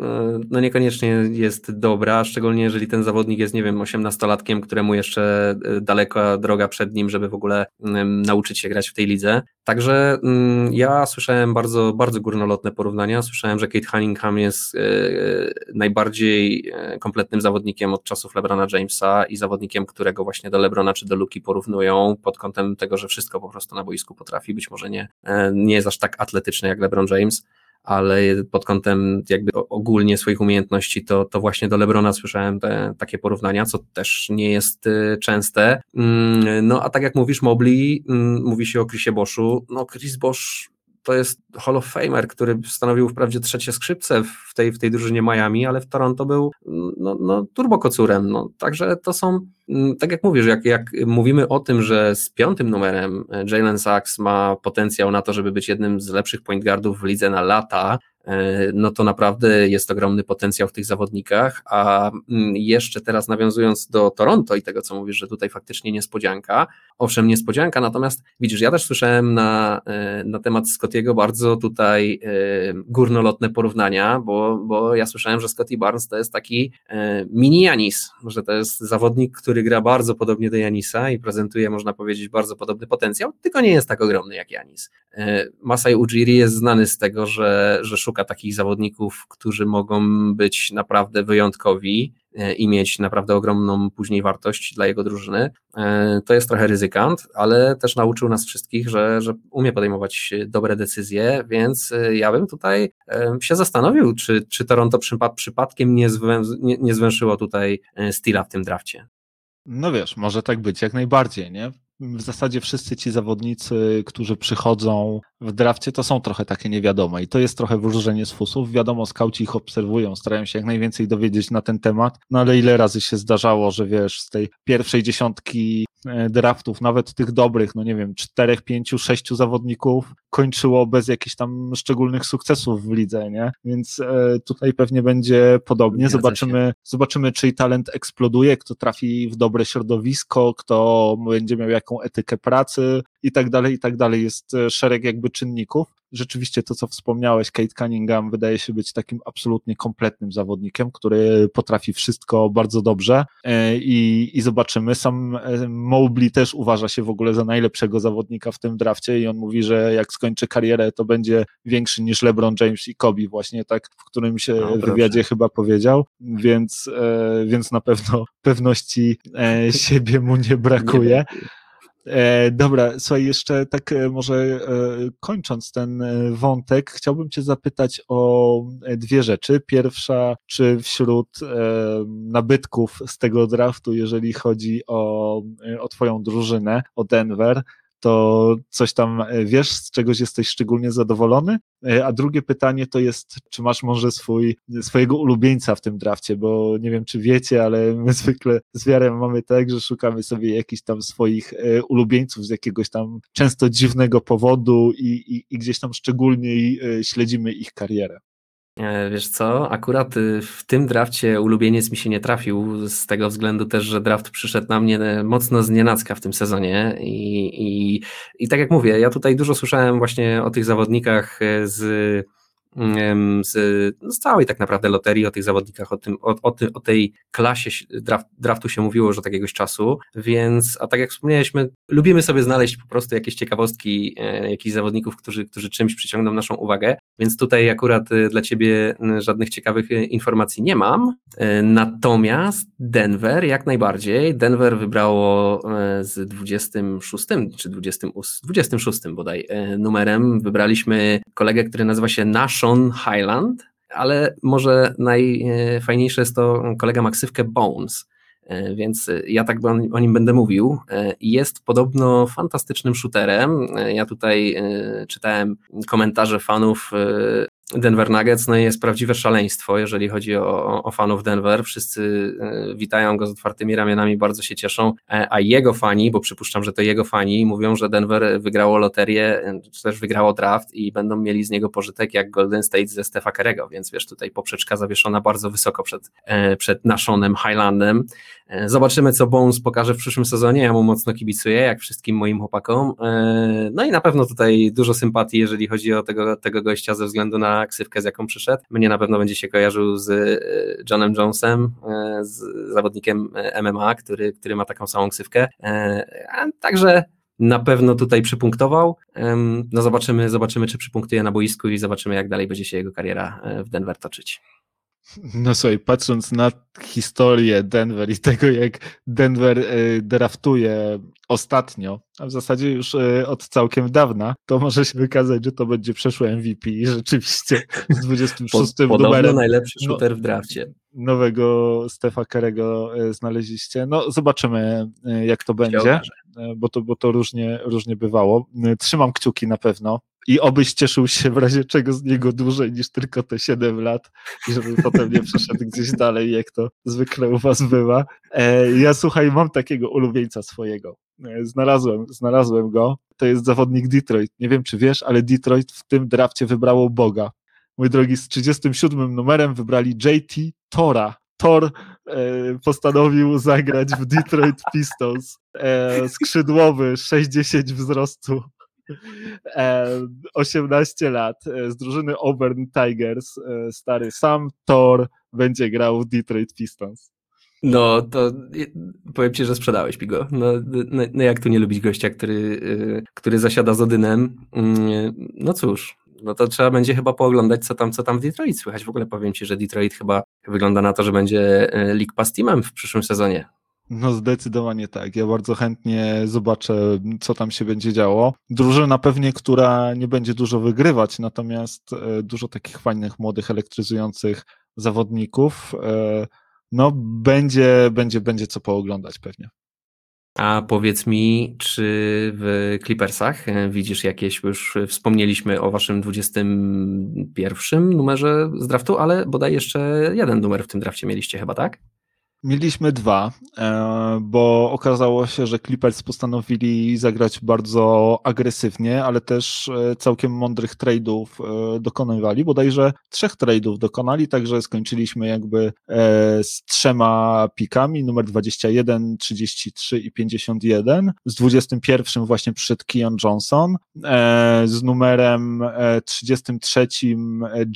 e, no niekoniecznie jest dobra, szczególnie jeżeli ten zawodnik jest, nie wiem, osiemnastolatkiem, któremu jeszcze e, daleka droga przed nim, żeby w ogóle nauczyć się grać w tej lidze. Także mm, ja słyszałem bardzo, bardzo górnolotne porównania. Słyszałem, że Kate Cunningham jest e, najbardziej kompletnym zawodnikiem od czasów LeBrona Jamesa i zawodnikiem, którego właśnie do LeBrona czy do Luki porównują pod kątem tego, że wszystko po prostu na boisku potrafi, być może nie, e, nie jest aż tak atletyczny jak LeBron James, ale pod kątem jakby ogólnie swoich umiejętności, to, to właśnie do Lebrona słyszałem te, takie porównania, co też nie jest e, częste. Mm, no a tak jak mówisz, Mobley, mm, mówi się o Chrisie Boschu, no Chris Bosch to jest Hall of Famer, który stanowił wprawdzie trzecie skrzypce w tej, w tej drużynie Miami, ale w Toronto był no, no, turbokocurem. No, także to są, mm, tak jak mówisz, jak, jak mówimy o tym, że z piątym numerem Jalen Sachs ma potencjał na to, żeby być jednym z lepszych point guardów w lidze na lata, E, no to naprawdę jest ogromny potencjał w tych zawodnikach, a mm, jeszcze teraz nawiązując do Toronto i tego, co mówisz, że tutaj faktycznie niespodzianka, owszem niespodzianka, natomiast widzisz, ja też słyszałem na, e, na temat Scottiego bardzo tutaj e, górnolotne porównania, bo, bo ja słyszałem, że Scotty Barnes to jest taki mini Janis, że to jest zawodnik, który gra bardzo podobnie do Janisa i prezentuje, można powiedzieć, bardzo podobny potencjał, tylko nie jest tak ogromny jak Janis. Masai Ujiri jest znany z tego, że, że szuka szuka takich zawodników, którzy mogą być naprawdę wyjątkowi e, i mieć naprawdę ogromną później wartość dla jego drużyny. E, to jest trochę ryzykant, ale też nauczył nas wszystkich, że, że umie podejmować dobre decyzje, więc e, ja bym tutaj się zastanowił, czy, czy Toronto przypadkiem nie, nie, nie zwęszyło tutaj Stila w tym drafcie. No wiesz, może tak być, jak najbardziej, nie? W zasadzie wszyscy ci zawodnicy, którzy przychodzą w drafcie, to są trochę takie niewiadome i to jest trochę wróżenie z fusów. Wiadomo, skauci ich obserwują, starają się jak najwięcej dowiedzieć na ten temat, no ale ile razy się zdarzało, że wiesz, z tej pierwszej dziesiątki draftów, nawet tych dobrych, no nie wiem, czterech, pięciu, sześciu zawodników kończyło bez jakichś tam szczególnych sukcesów w lidze, nie? Więc e, tutaj pewnie będzie podobnie. Zobaczymy, zobaczymy, czy talent eksploduje, kto trafi w dobre środowisko, kto będzie miał jak jaką etykę pracy i tak dalej, i tak dalej. Jest e, szereg jakby czynników. Rzeczywiście to, co wspomniałeś, Kate Cunningham wydaje się być takim absolutnie kompletnym zawodnikiem, który potrafi wszystko bardzo dobrze e, i, i zobaczymy. Sam e, Mobley też uważa się w ogóle za najlepszego zawodnika w tym drafcie i on mówi, że jak skończy karierę, to będzie większy niż LeBron James i Kobe, właśnie tak w którymś no, wywiadzie chyba powiedział, więc, więc na pewno pewności siebie mu nie brakuje. Nie E, dobra, słuchaj, jeszcze tak e, może e, kończąc ten wątek, chciałbym Cię zapytać o dwie rzeczy. Pierwsza, czy wśród nabytków z tego draftu, jeżeli chodzi o, o Twoją drużynę, o Denver, to coś tam e, wiesz, z czegoś jesteś szczególnie zadowolony? E, a drugie pytanie to jest, czy masz może swój, swojego ulubieńca w tym drafcie, bo nie wiem, czy wiecie, ale my <laughs> zwykle z wiarem mamy tak, że szukamy sobie jakichś tam swoich e, ulubieńców z jakiegoś tam często dziwnego powodu i, i, i gdzieś tam szczególnie śledzimy ich karierę. E, wiesz co, akurat y, w tym drafcie ulubieniec mi się nie trafił, z tego względu też, że draft przyszedł na mnie e, mocno z nienacka w tym sezonie i, i, i tak jak mówię, ja tutaj dużo słyszałem właśnie o tych zawodnikach e, z z, z całej tak naprawdę loterii o tych zawodnikach, o, tym, o, o, ty, o tej klasie draft, draftu się mówiło już od jakiegoś czasu, więc, a tak jak wspomnieliśmy, lubimy sobie znaleźć po prostu jakieś ciekawostki, e, jakichś zawodników, którzy, którzy czymś przyciągną naszą uwagę, więc tutaj akurat e, dla Ciebie żadnych ciekawych informacji nie mam, natomiast Denver jak najbardziej, Denver wybrało z 26 czy 28, 26 bodaj numerem, wybraliśmy kolegę, który nazywa się Nashon Highland, ale może najfajniejsze jest to kolega maksywkę Bones, e, więc ja tak o nim będę mówił. E, jest podobno fantastycznym shooterem. E, ja tutaj czytałem komentarze fanów Denver Nuggets no jest prawdziwe szaleństwo, jeżeli chodzi o, o, fanów Denver. Wszyscy e, witają go z otwartymi ramionami, bardzo się cieszą, e, a jego fani, bo przypuszczam, że to jego fani, mówią, że Denver wygrało loterię, e, czy też wygrało draft i będą mieli z niego pożytek jak Golden State ze Stefa Kerego, więc wiesz, tutaj poprzeczka zawieszona bardzo wysoko przed, przed Naszonem Highlandem. Zobaczymy, co Bones pokaże w przyszłym sezonie. Ja mu mocno kibicuję, jak wszystkim moim chłopakom. No i na pewno tutaj dużo sympatii, jeżeli chodzi o tego, tego gościa ze względu na ksywkę, z jaką przyszedł. Mnie na pewno będzie się kojarzył z e, Johnem Jonesem, e, z zawodnikiem e, MMA, który, który ma taką samą ksywkę. Także na pewno tutaj przypunktował. No zobaczymy, zobaczymy, czy przypunktuje na boisku i zobaczymy, jak dalej będzie się jego kariera w Denver toczyć. No słuchaj, patrząc na historię Denver i tego, jak Denver e, draftuje ostatnio, a w zasadzie już e, od całkiem dawna, to może się wykazać, że to będzie przeszły MVP i rzeczywiście z 26 Pod, numerem. najlepszy no, shooter w drafcie. Nowego Stefa Kerego e, znaleźliście. No zobaczymy, jak to będzie, bo to, bo to różnie, różnie bywało. Trzymam kciuki na pewno i obyś cieszył się w razie czego z niego dłużej niż tylko te 7 lat i żeby potem nie przeszedł gdzieś dalej, jak to zwykle u was bywa. E, ja słuchaj, mam takiego ulubieńca swojego. E, znalazłem, znalazłem go. To jest zawodnik Detroit. Nie wiem, czy wiesz, ale Detroit w tym drafcie wybrało Boga. Mój drogi, z 37 numerem wybrali JT Tora. Thor e, postanowił zagrać w Detroit Pistons. Skrzydłowy, 60 wzrostu, 18 lat e, z drużyny Auburn Tigers, e, stary sam Thor będzie grał w Detroit Pistons. No, to powiem ci, że sprzedałeś mi go. No, no, no jak tu nie lubić gościa, który, e, który zasiada z Odynem? Mm, no cóż, no to trzeba będzie chyba pooglądać, co tam, co tam w Detroit słychać. W ogóle powiem ci, że Detroit chyba wygląda na to, że będzie League Pass Teamem w przyszłym sezonie. No zdecydowanie tak. Ja bardzo chętnie zobaczę, co tam się będzie działo. Drużyna pewnie, która nie będzie dużo wygrywać, natomiast e, dużo takich fajnych, młodych, elektryzujących zawodników. E, no będzie, będzie, będzie co pooglądać pewnie. A powiedz mi, czy w Clippersach e, widzisz jakieś, już wspomnieliśmy o waszym 21 numerze z draftu, ale bodaj jeszcze jeden numer w tym drafcie mieliście chyba, tak? Mieliśmy dwa, e, bo okazało się, że Clippers postanowili zagrać bardzo agresywnie, ale też e, całkiem mądrych trade'ów e, dokonywali. Bodajże trzech trade'ów dokonali, także skończyliśmy jakby z trzema pikami, numer 21, 33 i 51. Z 21 właśnie przyszedł Keon Johnson, z numerem 33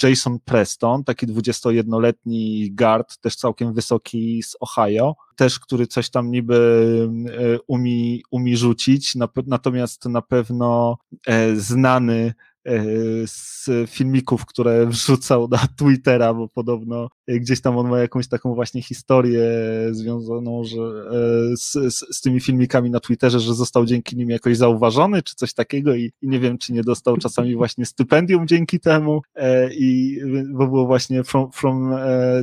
Jason Preston, taki 21-letni guard, też całkiem wysoki z Ohio, też który coś tam niby e, umi, umi rzucić, natomiast na pewno e, znany z filmików, które <laughs> wrzucał na Twittera, bo podobno gdzieś tam on ma jakąś taką właśnie historię związaną że, e, z, z, z tymi filmikami na Twitterze, że został dzięki nim jakoś zauważony, czy coś takiego i, i nie wiem, czy nie dostał czasami <laughs> właśnie stypendium dzięki temu. E, i bo było właśnie from, from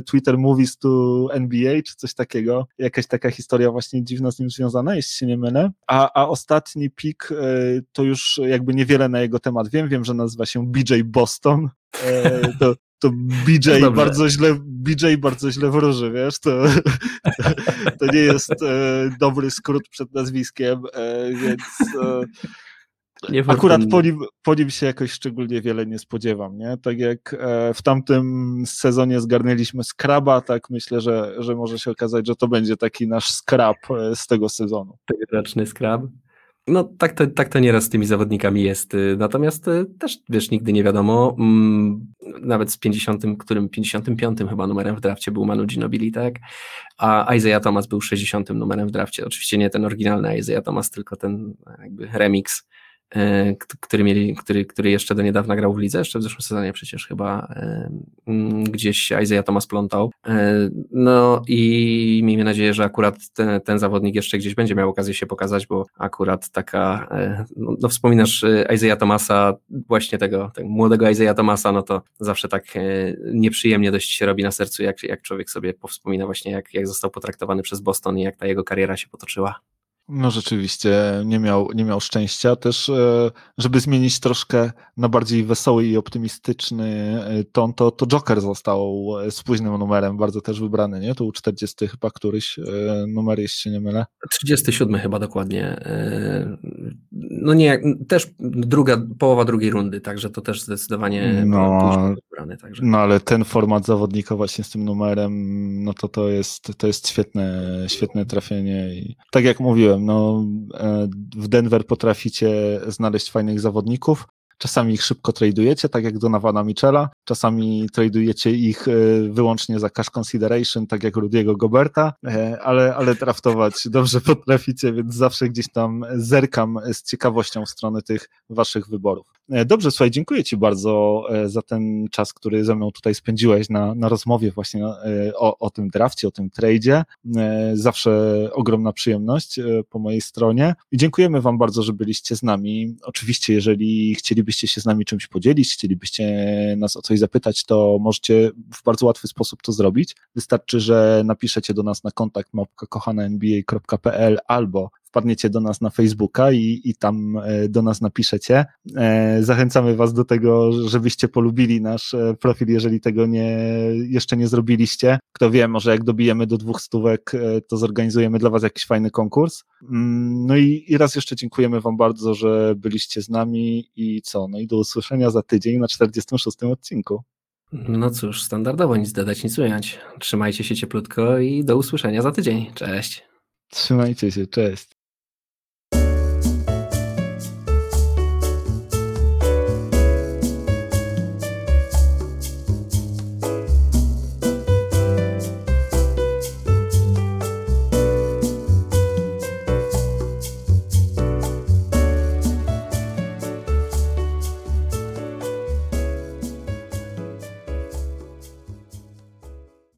Twitter Movies to NBA, czy coś takiego, jakaś taka historia właśnie dziwna z nim związana, jeśli się nie mylę, a, a ostatni pik to już jakby niewiele na jego temat wiem, wiem, że nazywa się BJ Boston, e, to, to BJ <laughs> no bardzo źle, BJ bardzo źle wróży, wiesz, to, to nie jest e, dobry skrót przed nazwiskiem, e, więc Akurat po nim, po nim się jakoś szczególnie wiele nie spodziewam, nie? Tak jak w tamtym sezonie zgarnęliśmy Skraba, tak myślę, że, że może się okazać, że to będzie taki nasz skrab z tego sezonu. Tegoroczny skrab. No tak to, tak to nieraz z tymi zawodnikami jest. Y, natomiast y, też wiesz, nigdy nie wiadomo. Mm, nawet z 50, którym 55 chyba numerem w drafcie był Manu Ginobili, tak? A Isaiah Thomas był 60 numerem w drafcie. Oczywiście nie ten oryginalny Isaiah Thomas, tylko ten jakby remix E, który, mieli, który, który jeszcze do niedawna grał w lidze, jeszcze w zeszłym sezonie przecież chyba e, gdzieś Isaiah Thomas plątał. E, no i miejmy nadzieję, że akurat ten, ten zawodnik jeszcze gdzieś będzie miał okazję się pokazać, bo akurat taka, no, no wspominasz Isaiah Thomasa, właśnie tego, tego młodego Isaiah Thomasa, no to zawsze tak nieprzyjemnie dość się robi na sercu, jak, jak człowiek sobie powspomina właśnie, jak, jak został potraktowany przez Boston i jak ta jego kariera się potoczyła. No rzeczywiście nie miał, nie miał szczęścia. Też, e, żeby zmienić troszkę na bardziej wesoły i optymistyczny e, ton, to, to Joker został e, spóźnym numerem, bardzo też wybrany, nie? To u 40 chyba któryś numer, jeśli się nie mylę. 37 chyba dokładnie. No nie, też druga, połowa drugiej rundy, także to też zdecydowanie no, wybrany. Także. No ale ten format zawodnika właśnie z tym numerem, no to to jest, to jest świetne, świetne trafienie i tak jak mówiłem, no, e, w Denver potraficie znaleźć fajnych zawodników, Czasami ich szybko tradujecie, tak jak Donavana Michela, czasami tradujecie ich e, wyłącznie za cash consideration, tak jak Rudiego Goberta, e, ale, ale draftować <laughs> dobrze potraficie, więc zawsze gdzieś tam zerkam z ciekawością w stronę tych waszych wyborów. E, dobrze, słuchaj, dziękuję Ci bardzo za ten czas, który ze mną tutaj spędziłeś na, na rozmowie właśnie o, o tym drafcie, o tym tradzie. Zawsze ogromna przyjemność po mojej stronie i dziękujemy Wam bardzo, że byliście z nami. Oczywiście, jeżeli chcielibyście się z nami czymś podzielić, chcielibyście nas o coś zapytać, to możecie w bardzo łatwy sposób to zrobić. Wystarczy, że napiszecie do nas na kontakt mapka.kochananba.pl albo wpadniecie do nas na Facebooka i, i tam e, do nas napiszecie. E, zachęcamy Was do tego, żebyście polubili nasz e, profil, jeżeli tego nie, jeszcze nie zrobiliście. Kto wie, może jak dobijemy do dwóch stówek, to zorganizujemy dla Was jakiś fajny konkurs. Mm, no i, i raz jeszcze dziękujemy Wam bardzo, że byliście z nami i co? No i do usłyszenia za tydzień na 46 odcinku. No cóż, standardowo nic dodać, nic ująć. Trzymajcie się cieplutko i do usłyszenia za tydzień. Cześć. Trzymajcie się, cześć.